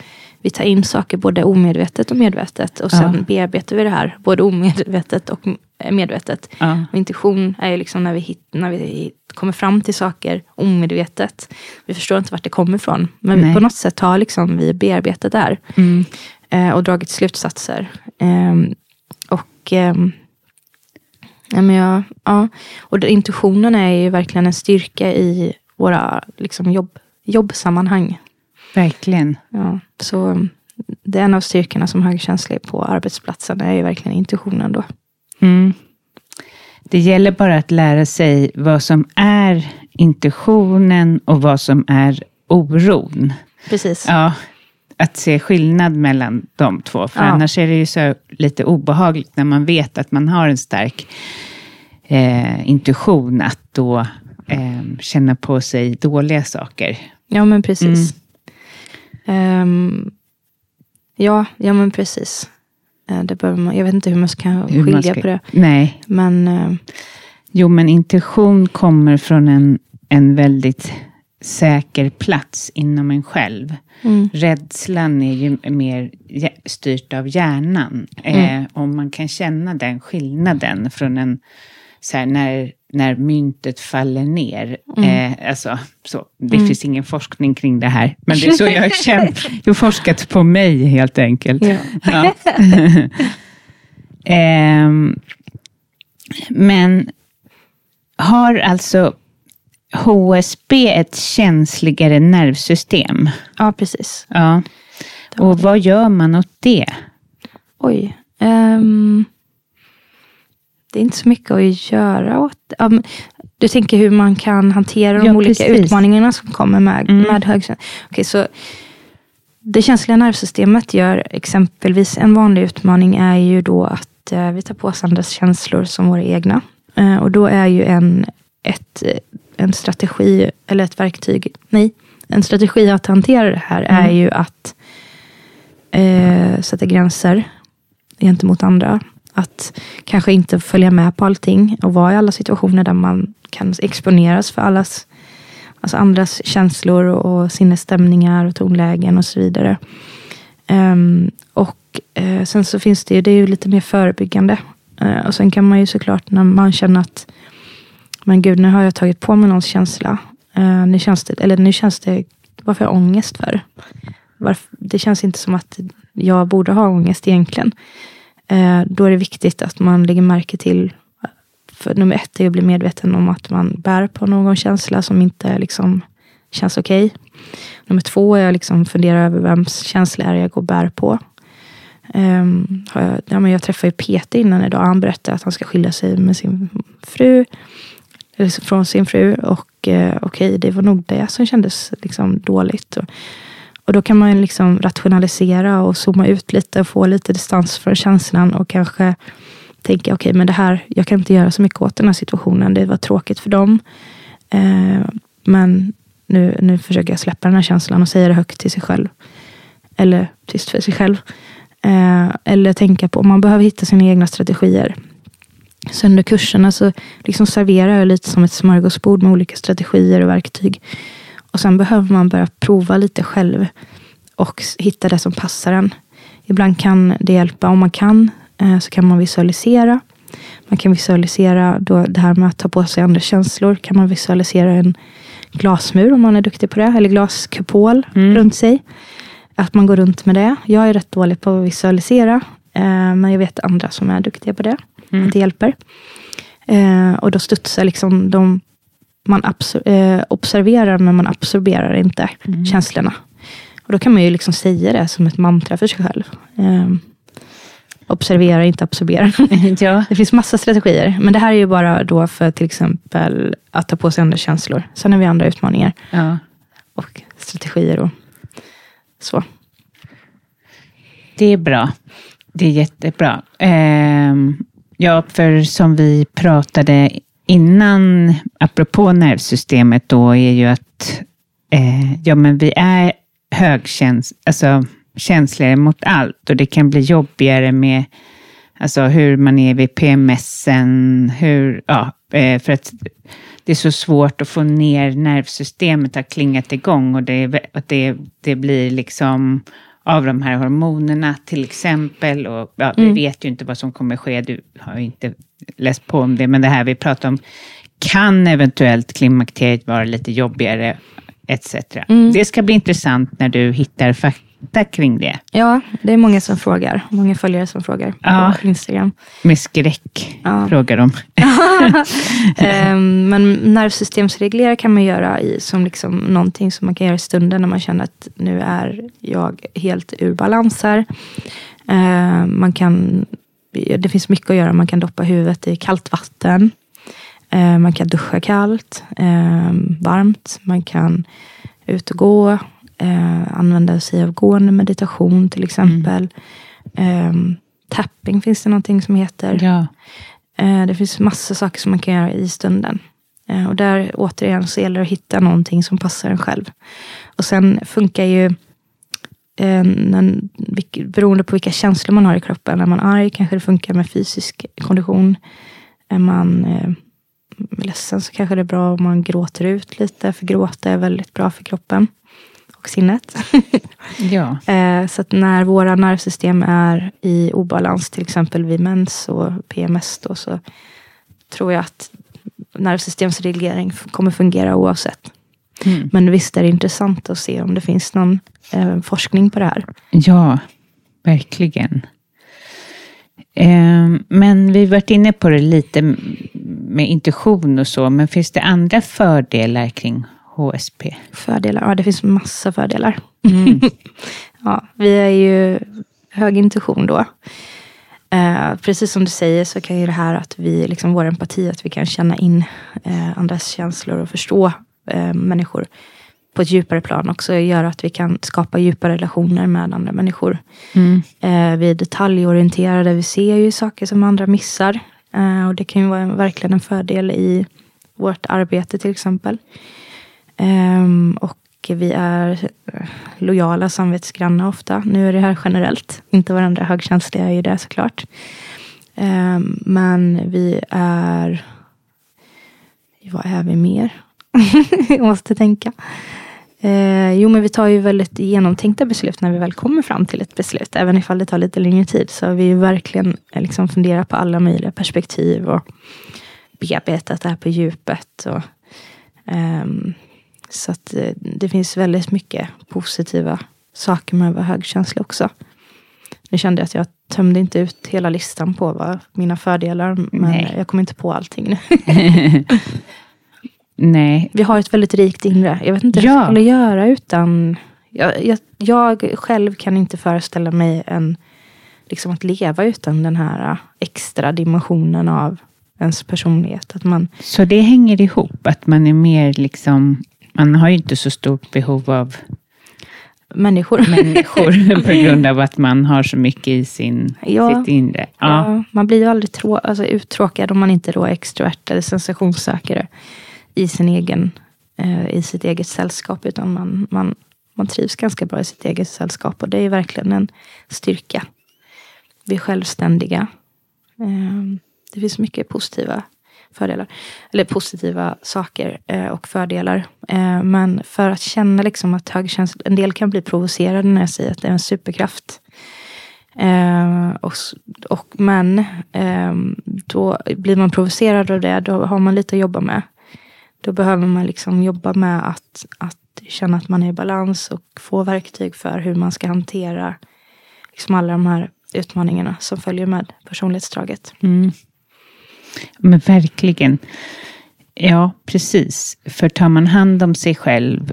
vi tar in saker både omedvetet och medvetet. Och sen Ja. bearbetar vi det här både omedvetet och medvetet. Ja. Och intuition är ju liksom när vi, hit, när vi kommer fm till saker omedvetet. Vi förstår inte vart det kommer ifrån. Men Nej. på något sätt har liksom vi bearbetat det här. Mm. eh, och dragit slutsatser. Ehm, och ehm, ja, men jag, ja. och intuitionen är ju verkligen en styrka i våra liksom, jobb, jobbsammanhang. Verkligen. Ja, så um, det är en av styrkorna som högkänslig på arbetsplatsen är ju verkligen intuitionen då. Mm. Det gäller bara att lära sig vad som är intuitionen och vad som är oron. Precis. Ja, att se skillnad mellan de två. För Ja. annars är det ju så lite obehagligt när man vet att man har en stark eh, intuition att då eh, känna på sig dåliga saker. Ja, men precis. Ehm, ja, ja, men precis. Eh, det behöver man, jag vet inte hur man ska Hur skilja man ska- på det. Nej, Men eh, jo men intuition kommer från en, en väldigt säker plats inom en själv. mm, Rädslan är ju mer styrt av hjärnan. Eh, om man kan känna den skillnaden från en, så här, när, när myntet faller ner. Eh, alltså, så, det finns ingen forskning kring det här, men det är så jag har känt. Jag har forskat på mig helt enkelt. ja. Ja. Ehm, men har alltså HSB ett känsligare nervsystem? ja, precis. Ja. Och vad gör man åt det? Oj. ehm, det är inte så mycket att göra åt men Du tänker hur man kan hantera de Ja, olika precis. utmaningarna som kommer med, Mm. med högkänslighet. Okej, så det känsliga nervsystemet gör exempelvis en vanlig utmaning är ju då att eh, vi tar på oss andras känslor som våra egna. Eh, och då är ju en, ett, en strategi, eller ett verktyg, nej, en strategi att hantera det här är Mm. ju att eh, sätta gränser gentemot andra. Att kanske inte följa med på allting och vara i alla situationer där man kan exponeras för allas, alltså andras känslor och sinnesstämningar och tonlägen och så vidare. Um, och uh, sen så finns det ju, det är ju lite mer förebyggande. Uh, och sen kan man ju såklart när man känner att men gud, nu har jag tagit på mig någons känsla. Uh, nu känns det, eller nu känns det, varför har jag ångest för? Varför, det känns inte som att jag borde ha ångest egentligen. Eh, då är det viktigt att man lägger märke till, för nummer ett är att bli medveten om att man bär på någon känsla som inte liksom känns okej. Nummer två är att liksom fundera över vems känsla är det jag går och bär på. Um, jag, ja, men jag träffade ju Peter innan idag. Han berättade att han ska skilja sig med sin fru. Eller från sin fru. Och eh, okej, det var nog det som kändes liksom dåligt. Och, och då kan man liksom rationalisera och zooma ut lite och få lite distans från känslan och kanske tänka, okej, men det här, jag kan inte göra så mycket åt den här situationen. Det var tråkigt för dem. Eh, men nu, nu försöker jag släppa den här känslan och säga det högt till sig själv. Eller tyst för sig själv. Eh, eller tänka på om man behöver hitta sina egna strategier. Så under kurserna så liksom serverar jag lite som ett smörgåsbord med olika strategier och verktyg. Och sen behöver man börja prova lite själv och hitta det som passar en. Ibland kan det hjälpa, om man kan, eh, så kan man visualisera. Man kan visualisera då det här med att ta på sig andra känslor. Kan man visualisera en glasmur om man är duktig på det. Eller glaskupol Mm. runt sig. Att man går runt med det. Jag är rätt dålig på att visualisera. Eh, men jag vet andra som är duktiga på det. Mm. Att det hjälper. Eh, och då studsar liksom de... Man eh, observerar men man absorberar inte Mm. känslorna. Och då kan man ju liksom säga det som ett mantra för sig själv. Eh, observera, inte absorbera. ja. Det finns massa strategier. Men det här är ju bara då för till exempel att ta på sig andra känslor. Sen har vi andra utmaningar ja. och strategier och så. Det är bra. Det är jättebra. Ehm, ja, för som vi pratade innan, apropå nervsystemet då, är ju att eh, ja, men vi är högkäns... Alltså, känsligare mot allt. Och det kan bli jobbigare med alltså hur man är vid PMSen, hur, ja, eh, för att det är så svårt att få ner nervsystemet har klingat igång och det, att det, det blir liksom av de här hormonerna till exempel. Och, ja, Mm. Vi vet ju inte vad som kommer ske, du har ju inte läst på om det, men det här vi pratar om kan eventuellt klimakteriet vara lite jobbigare etc. Mm. Det ska bli intressant när du hittar fakta kring det. Ja, det är många som frågar. Många följare som frågar på Ja. Instagram. Med skräck, Ja. frågar de. Ehm, men nervsystemsreglera kan man göra i, som liksom någonting som man kan göra i stunden när man känner att nu är jag helt ur balans här. Ehm, man kan, det finns mycket att göra. Man kan doppa huvudet i kallt vatten. Ehm, man kan duscha kallt, ehm, varmt. Man kan ut och gå. Eh, använda sig av gående meditation till exempel. Ehm, tapping finns det någonting som heter. Ja. Eh, Det finns massor saker som man kan göra i stunden. Eh, Och där återigen så gäller det att hitta någonting som passar en själv. Och sen funkar ju, eh, när, vilk- beroende på vilka känslor man har i kroppen. Är man arg kanske det funkar med fysisk kondition. Är man eh, ledsen så kanske det är bra om man gråter ut lite. För gråta är väldigt bra för kroppen sinnet. ja. Eh, Så att när våra nervsystem är i obalans, till exempel vid mens och PMS, då, så tror jag att nervsystemsreglering kommer fungera oavsett. Mm. Men visst är det intressant att se om det finns någon eh, forskning på det här. Ja, verkligen. Ehm, Men vi har varit inne på det lite med intuition och så, men finns det andra fördelar kring HSP? Fördelar? Ja, det finns massa fördelar. ja, vi är ju hög intuition då. Eh, precis som du säger så kan ju det här att vi, liksom vår empati, att vi kan känna in eh, andras känslor och förstå eh, människor på ett djupare plan också göra att vi kan skapa djupa relationer med andra människor. Eh, vi är detaljorienterade, vi ser ju saker som andra missar. Eh, och det kan ju vara en, verkligen en fördel i vårt arbete till exempel. Um, och vi är lojala, samvetsgranna ofta. Nu är det här generellt. Inte varandra högkänsliga är ju det såklart. Um, men vi är... Vad är vi mer? Jag måste tänka. Eh, jo, men vi tar ju väldigt genomtänkta beslut när vi väl kommer fram till ett beslut. Även ifall det tar lite längre tid. Så har vi ju verkligen eh, liksom funderat på alla möjliga perspektiv. Och bearbetat det här på djupet. Och, ehm, så att eh, det finns väldigt mycket positiva saker med att vara högkänslig också. Nu kände jag att jag tömde inte ut hela listan på vad mina fördelar. Men Nej. jag kom inte på allting nu. Nej, Vi har ett väldigt rikt inre. Jag vet inte hur Ja. jag skulle göra utan... Jag, jag, jag själv kan inte föreställa mig en, liksom att leva utan den här extra dimensionen av ens personlighet. Att man, så det hänger ihop, att man är mer liksom, man har ju inte så stort behov av människor. människor på grund av att man har så mycket i sin, Ja. sitt inre. Ja. Ja, man blir ju aldrig trå- alltså, uttråkad om man inte då är extrovert eller sensationssökare i, sin egen, eh, i sitt eget sällskap. Utan man, man, man trivs ganska bra i sitt eget sällskap. Och det är verkligen en styrka. Vi är självständiga. Eh, det finns mycket positiva fördelar. Eller positiva saker eh, och fördelar. Eh, men för att känna liksom att högkänsla, en del kan bli provocerade när jag säger att det är en superkraft. Eh, och, och, men ehm, då blir man provocerad av det, då har man lite att jobba med. Då behöver man liksom jobba med att, att känna att man är i balans och få verktyg för hur man ska hantera liksom alla de här utmaningarna som följer med personlighetsdraget. Mm. Men verkligen. Ja, precis. För tar man hand om sig själv,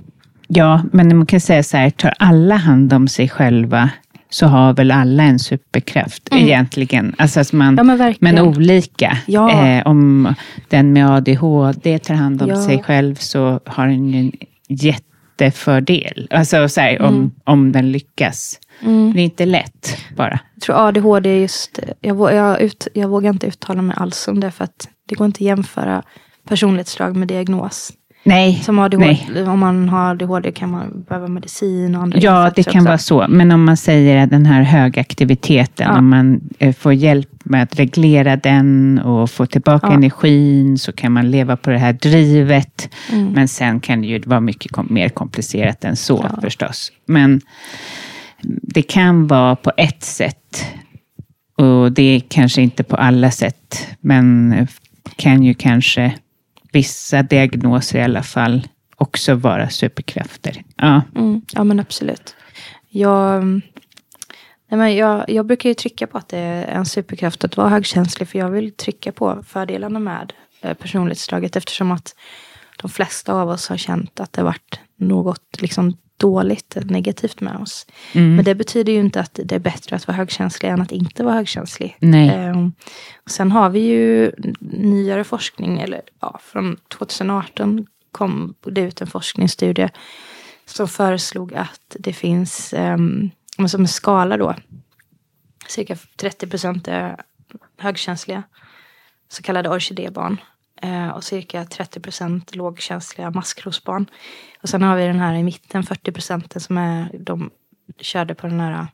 ja, men man kan säga så här, tar alla hand om sig själva så har väl alla en superkraft egentligen. Alltså att man, Mm. Ja, men men olika. Ja. Eh, om den med ADHD tar hand om Ja. sig själv så har den ju en jättefördel. Alltså så här, om, Mm. om den lyckas. Det är inte lätt bara. Jag tror ADHD är just, jag, jag, ut, jag vågar inte uttala mig alls om det för att det går inte att jämföra personlighetsdrag med diagnos. Nej. Som ADHD, nej. Om man har ADHD kan man behöva medicin och andra Ja, det kan också. vara så. Men om man säger att den här högaktiviteten, ja. om man eh, får hjälp med att reglera den och få tillbaka ja. energin, så kan man leva på det här drivet. Mm. Men sen kan det ju vara mycket kom mer komplicerat än så ja. förstås. Men det kan vara på ett sätt och det är kanske inte på alla sätt, men kan ju kanske vissa diagnoser i alla fall också vara superkrafter. Ja, mm, ja men absolut. Jag, nej men jag, jag brukar ju trycka på att det är en superkraft att vara högkänslig, för jag vill trycka på fördelarna med eh, personlighetsdraget, eftersom att de flesta av oss har känt att det varit något liksom dåligt, negativt med oss. Mm. Men det betyder ju inte att det är bättre att vara högkänslig än att inte vara högkänslig. Nej. Um, sen har vi ju nyare forskning, eller ja, från 2018 kom det ut en forskningsstudie som föreslog att det finns, um, som en skala då, cirka 30 procent är högkänsliga, så kallade orkidébarn. Eh, och cirka 30 procent lågkänsliga maskrosbarn. Och sen har vi den här i mitten, 40 procenten som är, de körde på den här eh,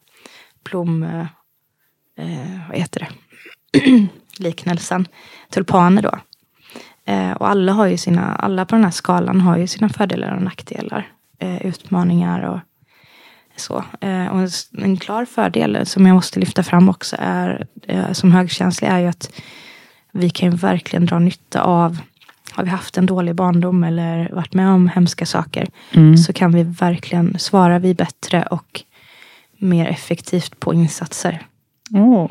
plom, eh, eh, vad heter det, liknelsen, tulpaner då. Eh, och alla har ju sina, alla på den här skalan har ju sina fördelar och nackdelar. Eh, utmaningar och så. Eh, och en klar fördel som jag måste lyfta fram också är, som högkänslig är ju att vi kan ju verkligen dra nytta av har vi haft en dålig barndom eller varit med om hemska saker mm. så kan vi verkligen svara vi bättre och mer effektivt på insatser. Oh.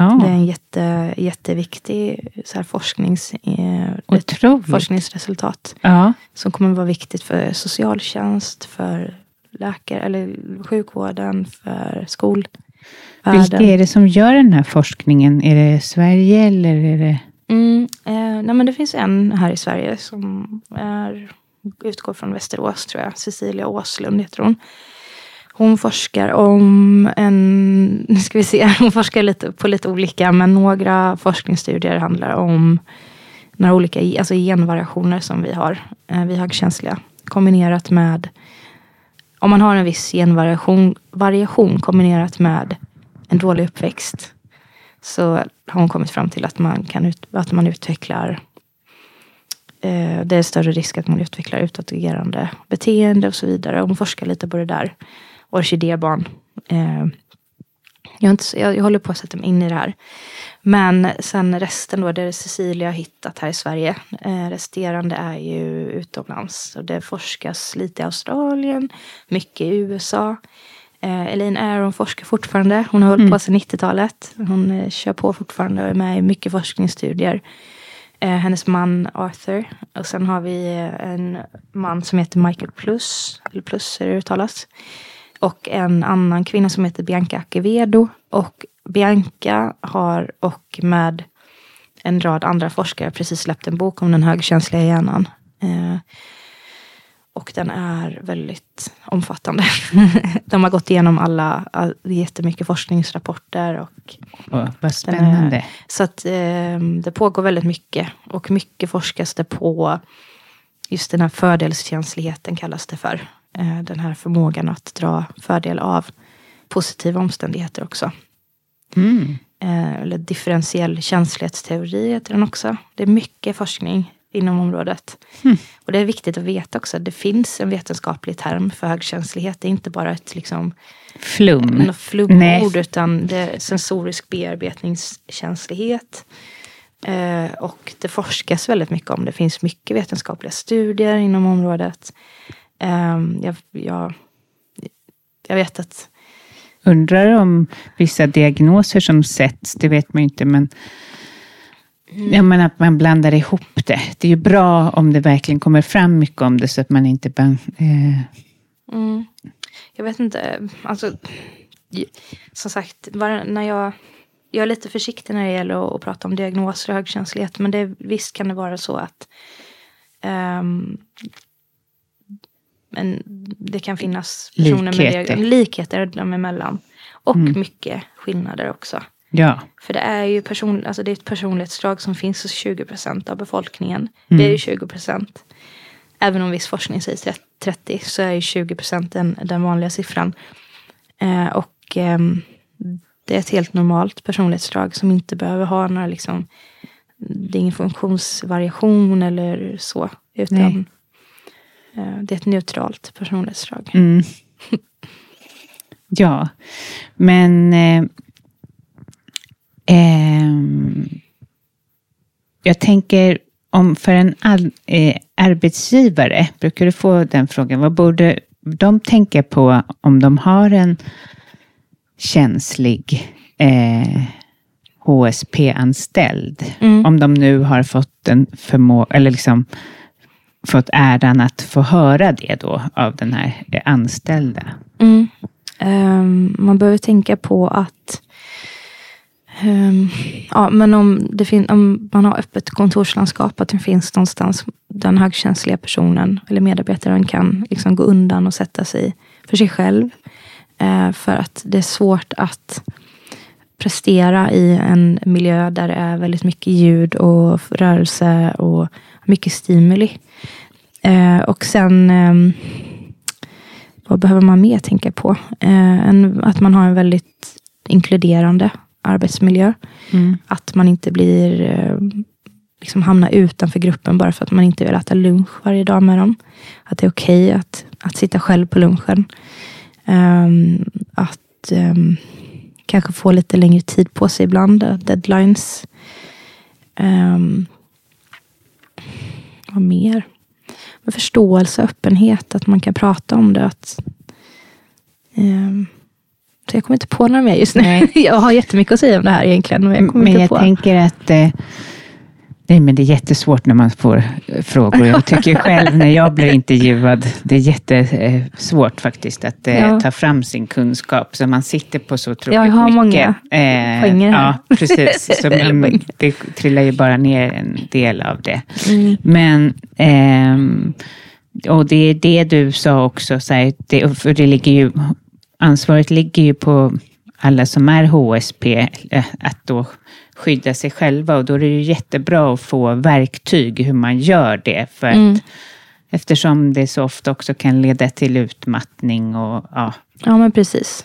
Oh. Det är en jätte, jätteviktig så här, forsknings, eh, forskningsresultat. Ja. Som kommer att vara viktigt för socialtjänst, för läkare, eller sjukvården, för skol, vilka är det som gör den här forskningen? Är det Sverige eller är det? Mm, eh, nej men det finns en här i Sverige som är, utgår från Västerås tror jag. Cecilia Åslund heter hon. Hon forskar om en, nu ska vi se, hon forskar lite på lite olika, men några forskningsstudier handlar om några olika alltså genvariationer som vi har, eh, vi högkänsliga, kombinerat med om man har en viss genvariation variation kombinerat med en dålig uppväxt så har hon kommit fram till att man, kan ut, att man utvecklar eh, det är större risk att man utvecklar utåtagerande beteende och så vidare. Hon forskar lite på det där. Orkidébarn. Eh, jag, inte, jag, jag håller på att sätta mig in i det här. Men sen resten då, det är Cecilia har hittat här i Sverige. Eh, resterande är ju utomlands. Och det forskas lite i Australien, mycket i USA. Eh, Elaine Aron forskar fortfarande. Hon har hållit mm. på sedan 90-talet. Hon eh, kör på fortfarande och är med i mycket forskningsstudier. Eh, hennes man Arthur. Och sen har vi eh, en man som heter Michael Plus. Eller Plus är det uttalas. Och en annan kvinna som heter Bianca Acevedo. Och Bianca har och med en rad andra forskare precis släppt en bok om den högkänsliga hjärnan. Eh, och den är väldigt omfattande. De har gått igenom alla, all, jättemycket forskningsrapporter. Och oh, vad spännande. Är, så att eh, det pågår väldigt mycket. Och mycket forskas det på just den här fördelskänsligheten kallas det för. Eh, den här förmågan att dra fördel av positiva omständigheter också. Mm. Eh, eller differentiell känslighetsteori heter den också. Det är mycket forskning inom området. Mm. Och det är viktigt att veta också att det finns en vetenskaplig term för högkänslighet. Det är inte bara ett liksom, flum. flumord utan det är sensorisk bearbetningskänslighet. Eh, och det forskas väldigt mycket om det. finns mycket vetenskapliga studier inom området. Eh, jag, jag, jag vet att Undrar om vissa diagnoser som sätts, det vet man ju inte, men Mm. Ja, men att man blandar ihop det. Det är ju bra om det verkligen kommer fram mycket om det så att man inte bara... Eh... Mm. Jag vet inte. Alltså, som sagt, när jag, jag är lite försiktig när det gäller att, att prata om diagnoser och högkänslighet. Men det, visst kan det vara så att um, men det kan finnas personer likheter. med likheter dem emellan. Och mm. mycket skillnader också. Ja. För det är ju person, alltså det är ett personlighetsdrag som finns hos 20 procent av befolkningen. Det är ju 20 procent. Även om viss forskning säger 30 så är ju 20 procent den, den vanliga siffran. Eh, och ehm, det är ett helt normalt personlighetsdrag som inte behöver ha några liksom, det är ingen funktionsvariation eller så. Utan Nej. Eh, det är ett neutralt personlighetsdrag. Mm. ja, men eh, ehm, jag tänker om för en all, eh, arbetsgivare, brukar du få den frågan, vad borde de tänka på om de har en känslig eh, HSP-anställd? Mm. Om de nu har fått en förmå eller liksom fått äran att få höra det då av den här anställda. Mm. Um, man behöver tänka på att um, ja, men om, det fin- om man har öppet kontorslandskap, att det finns någonstans den högkänsliga personen eller medarbetaren kan liksom gå undan och sätta sig för sig själv. Uh, för att det är svårt att prestera i en miljö där det är väldigt mycket ljud och rörelse och mycket stimuli. Eh, och sen ehm, vad behöver man mer tänka på? Eh, en, att man har en väldigt inkluderande arbetsmiljö. Att man inte blir eh, liksom hamnar utanför gruppen bara för att man inte vill äta lunch varje dag med dem. Att det är okej att, att sitta själv på lunchen. Ehm, att ehm, kanske få lite längre tid på sig ibland. eh, Deadlines. Um, vad mer? Men förståelse och öppenhet. Att man kan prata om det. Att, ehm, så jag kommer inte på några mer just nu. Nej. jag har jättemycket att säga om det här egentligen. Men jag kommer Men inte jag på. tänker att eh, nej, men det är jättesvårt när man får eh, frågor. Jag tycker själv när jag blir intervjuad, det är jättesvårt faktiskt att eh, Ja. ta fram sin kunskap. Så man sitter på så otroligt Ja, jag har mycket. många eh, poänger här. Ja, precis. Så man, det trillar ju bara ner en del av det. Mm. Men ehm, och det är det du sa också, så här, det, för det ligger ju, ansvaret ligger ju på alla som är HSP, eh, att då skydda sig själva och då är det ju jättebra att få verktyg hur man gör det. För att, Eftersom det så ofta också kan leda till utmattning och ja, Ja, men precis.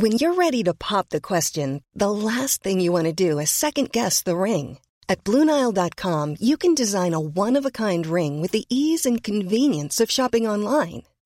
When you're ready to pop the question, the last thing you want to do is second guess the ring. At Bluenile.com, you can design a one of a kind ring with the ease and convenience of shopping online.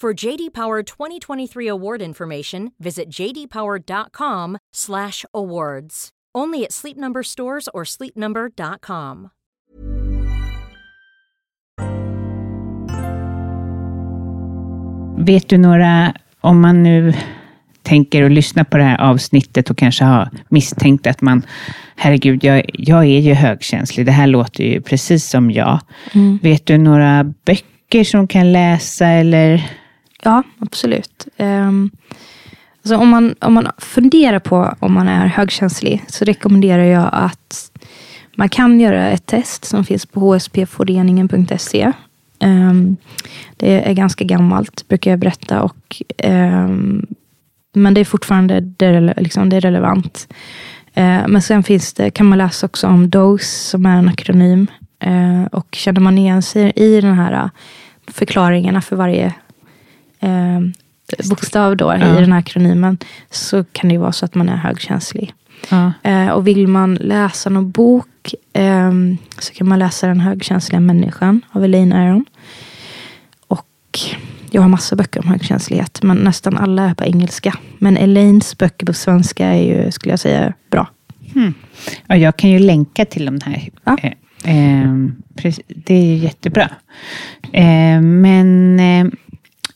For JD Power 2023 award information, visit jdpower.com/awards. Only at Sleep Number stores or sleepnumber.com. Vet du några, om man nu tänker och lyssnar på det här avsnittet och kanske har misstänkt att man, herregud, jag, jag är ju högkänslig, det här låter ju precis som jag. Vet du några böcker som kan läsa eller? Ja, absolut. Um, alltså om, man, om man funderar på om man är högkänslig så rekommenderar jag att man kan göra ett test som finns på hspforeningen.se. Um, ehm, det är ganska gammalt, brukar jag berätta. Och, um, men det är fortfarande det, liksom, det är relevant. Uh, men sen finns det, kan man läsa också om DOSE, som är en akronym. Uh, och känner man igen sig i den här äh, förklaringarna för varje bokstav då, ja. i den här akronymen, så kan det vara så att man är högkänslig. Ja. Eh, och vill man läsa någon bok eh, så kan man läsa Den högkänsliga människan av Elaine Aron. Och jag har massa böcker om högkänslighet, men nästan alla är på engelska. Men Elaines böcker på svenska är ju, skulle jag säga, bra. Hmm. Ja, jag kan ju länka till de här. Ja. Eh, ehm, det är jättebra. Eh, men eh,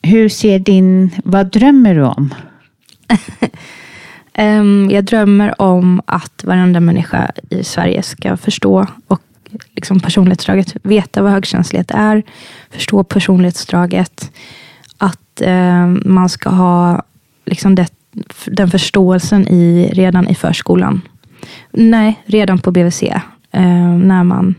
hur ser din, vad drömmer du om? um, jag drömmer om att varenda människa i Sverige ska förstå och liksom personlighetsdraget, veta vad högkänslighet är, förstå personlighetsdraget, att um, man ska ha liksom det, den förståelsen i, redan i förskolan. Nej, redan på BVC. Um, när man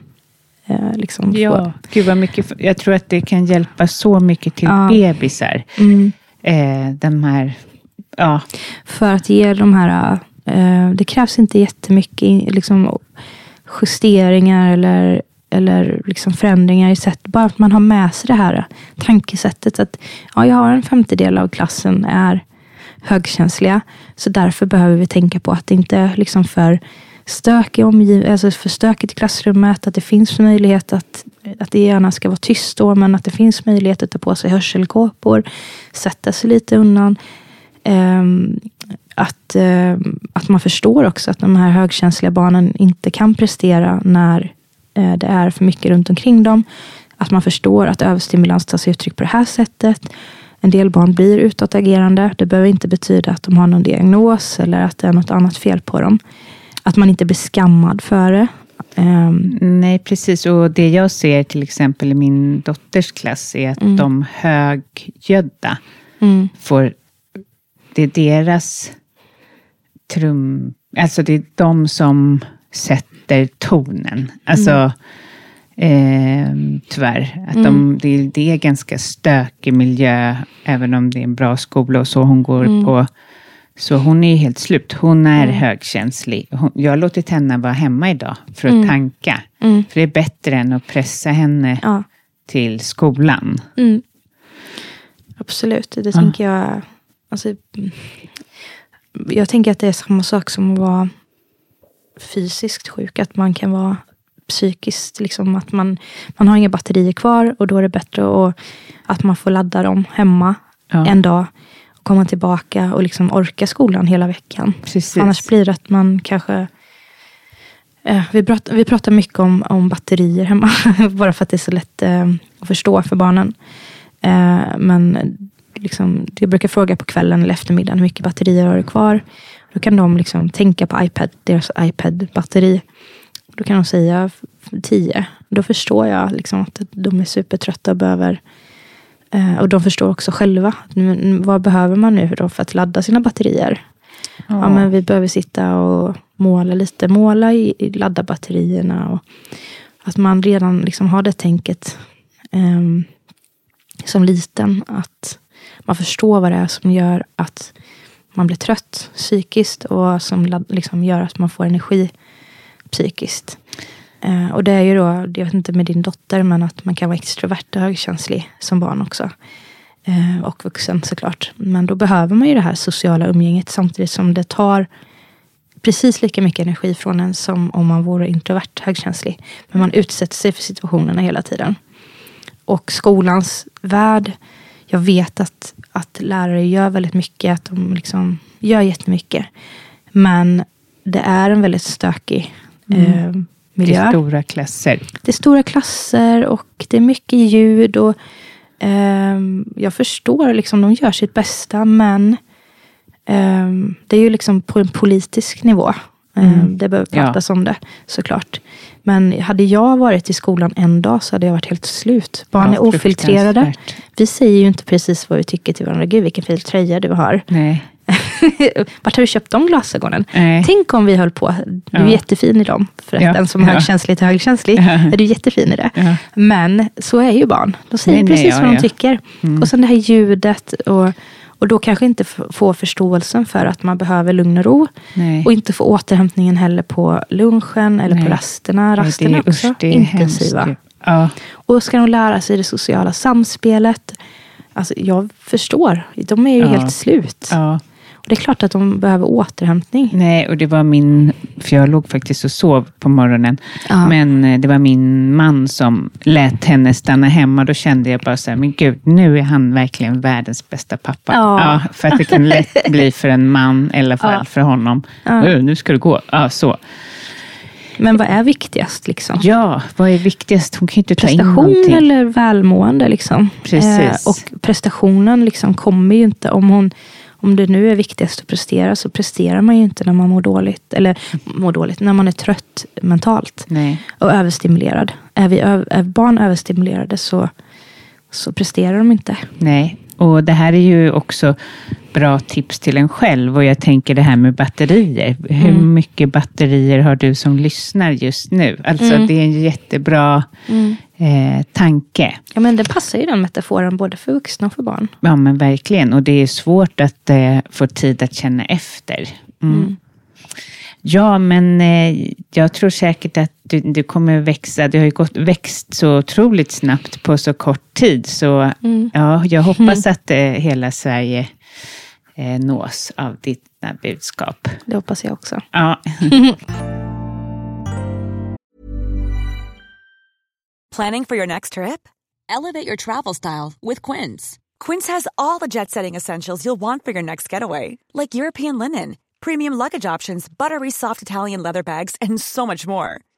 Eh, liksom ja, få... gud vad mycket. Jag tror att det kan hjälpa så mycket till ja. bebisar. Mm. Eh, de här, ja. För att ge de här, eh, det krävs inte jättemycket liksom, justeringar eller, eller liksom förändringar i sätt. Bara att man har med sig det här tankesättet. Att ja, jag har en femtedel av klassen är högkänsliga. Så därför behöver vi tänka på att det inte är liksom för stökig omgivning, alltså för stökigt i klassrummet. Att det finns möjlighet att, att det gärna ska vara tyst då, men att det finns möjlighet att ta på sig hörselkåpor, sätta sig lite undan. Um, att, um, att man förstår också att de här högkänsliga barnen inte kan prestera när uh, det är för mycket runt omkring dem. Att man förstår att överstimulans tar sig uttryck på det här sättet. En del barn blir utåtagerande. Det behöver inte betyda att de har någon diagnos eller att det är något annat fel på dem. Att man inte blir skammad för det. Um, Nej, precis. Och det jag ser till exempel i min dotters klass är att mm. de högljudda mm. får... Det är deras trum... Alltså det är de som sätter tonen. Alltså, mm. eh, tyvärr. Att de, mm. det, det är ganska stökig miljö, även om det är en bra skola och så. Hon går mm. på så hon är helt slut. Hon är mm. högkänslig. Hon, jag har låtit henne vara hemma idag för att mm. tanka. Mm. För det är bättre än att pressa henne ja. till skolan. Mm. Absolut, det ja. tänker jag. Alltså, jag tänker att det är samma sak som att vara fysiskt sjuk. Att man kan vara psykiskt, liksom att man, man har inga batterier kvar och då är det bättre att, att man får ladda dem hemma ja. en dag komma tillbaka och liksom orka skolan hela veckan. Precis. Annars blir det att man kanske eh, vi, pratar, vi pratar mycket om, om batterier hemma, bara för att det är så lätt eh, att förstå för barnen. Eh, men liksom, jag brukar fråga på kvällen eller eftermiddagen hur mycket batterier har du kvar? Då kan de liksom tänka på iPad, deras iPad-batteri. Då kan de säga 10. Då förstår jag liksom att de är supertrötta och behöver Eh, och de förstår också själva. Vad behöver man nu då för att ladda sina batterier? Ja. ja men vi behöver sitta och måla lite. Måla i, ladda batterierna. Och att man redan liksom har det tänket um, som liten. Att man förstår vad det är som gör att man blir trött psykiskt och som liksom gör att man får energi psykiskt. Eh, och det är ju då, jag vet inte med din dotter, men att man kan vara extrovert och högkänslig som barn också. Eh, och vuxen såklart. Men då behöver man ju det här sociala umgänget samtidigt som det tar precis lika mycket energi från en som om man vore introvert högkänslig. Men man utsätter sig för situationerna hela tiden. Och skolans värld, jag vet att, att lärare gör väldigt mycket, att de liksom gör jättemycket. Men det är en väldigt stökig mm. eh, miljö. Det är stora klasser. Det är stora klasser och det är mycket ljud. och eh, Jag förstår, liksom, de gör sitt bästa, men eh, det är ju liksom på en politisk nivå. Ehm, mm. Det behöver pratas ja. om det, såklart. Men hade jag varit i skolan en dag så hade jag varit helt slut. Barn ja, är ofiltrerade. Vi säger ju inte precis vad vi tycker till varandra. Gud vilken fin tröja du har. Nej. Vart har du köpt de glasögonen? Nej. Tänk om vi höll på. Du är Ja. jättefin i dem. För att Ja, den som är högkänslig till högkänslig är du jättefin i det. Ja. Men så är ju barn. De säger Nej, nej, precis ja, vad de tycker. Mm. Och sen det här ljudet. Och, och då kanske inte få förståelsen för att man behöver lugn och ro. Nej. Och inte få återhämtningen heller på lunchen eller på Nej. rasterna. Nej, det Rasterna är- också usch, det är intensiva. hemskt. Ja. Och ska de lära sig det sociala samspelet. Alltså jag förstår. De är ju Ja. helt slut. Ja. Det är klart att de behöver återhämtning. Nej, och det var min, för jag låg faktiskt och sov på morgonen, Ja. men eh, det var min man som lät henne stanna hemma. Då kände jag bara så här, men gud, nu är han verkligen världens bästa pappa. Ja. för att det kan lätt bli för en man, i alla fall Ja. för honom. Ja. "Ö, Nu ska du gå. Ja, så. Men vad är viktigast? Liksom? Ja, vad är viktigast? Hon kan ju inte ta in Prestation någonting. eller välmående? Liksom. Precis. och prestationen liksom kommer ju inte om hon om det nu är viktigast att prestera så presterar man ju inte när man mår dåligt. Eller mår dåligt, när man är trött mentalt. Nej. Och överstimulerad. Är, vi, är barn överstimulerade så, så presterar de inte. Nej, och det här är ju också bra tips till en själv. Och jag tänker det här med batterier. Hur Mm. mycket batterier har du som lyssnar just nu? Alltså Mm. det är en jättebra eh, tanke. Ja, men det passar ju den metaforen både för vuxna och för barn. Ja men verkligen. Och det är svårt att eh, få tid att känna efter. Mm. Mm. Ja, men eh, jag tror säkert att du, du kommer växa. Du har ju gått, växt så otroligt snabbt på så kort tid. Så Mm. ja, jag hoppas att eh, hela Sverige eh, nås av dina budskap. Det hoppas jag också. Ja. Planning for your next trip? Elevate your travel style with Quince. Quince has all the jet setting essentials you'll want for your next getaway, like European linen, premium luggage options, buttery soft Italian leather bags, and so much more.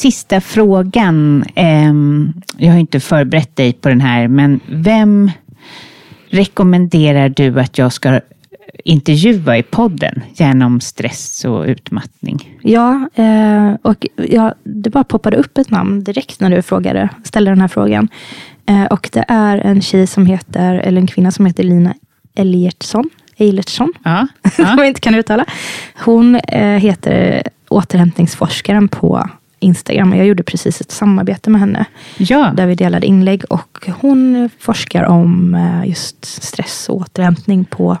Sista frågan. ehm, jag har inte förberett dig på den här, men vem rekommenderar du att jag ska intervjua i podden? Gärna om stress och utmattning. Ja, eh, och ja, det bara poppade upp ett namn direkt när du frågade, ställde den här frågan. Eh, och det är en tjej som heter, eller en kvinna som heter Lina Eliertsson. Eilertsson, Ja, som jag inte kan uttala. Hon eh, heter återhämtningsforskaren på Instagram. Jag gjorde precis ett samarbete med henne. Ja. Där vi delade inlägg. Och hon forskar om eh, just stress och återhämtning på,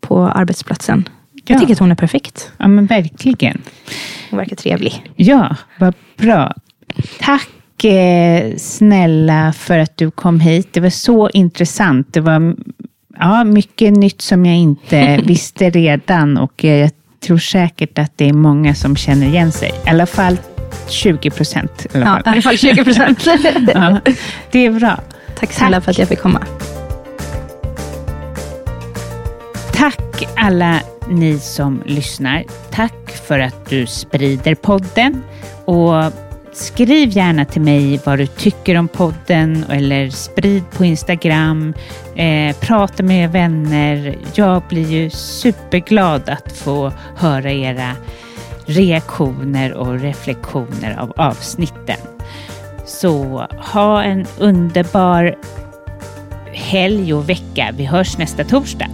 på arbetsplatsen. Jag Ja. tycker att hon är perfekt. ja men verkligen. Hon verkar trevlig. Ja, vad bra. Tack eh, snälla för att du kom hit. Det var så intressant. Det var ja, mycket nytt som jag inte visste redan och eh, jag tror säkert att det är många som känner igen sig. I alla fall 20 procent. Ja, i alla fall 20 procent. ja, det är bra. Tack snälla för att jag fick komma. Tack alla ni som lyssnar. Tack för att du sprider podden. Och skriv gärna till mig vad du tycker om podden eller sprid på Instagram. Eh, prata med vänner. Jag blir ju superglad att få höra era reaktioner och reflektioner av avsnitten. Så ha en underbar helg och vecka. Vi hörs nästa torsdag.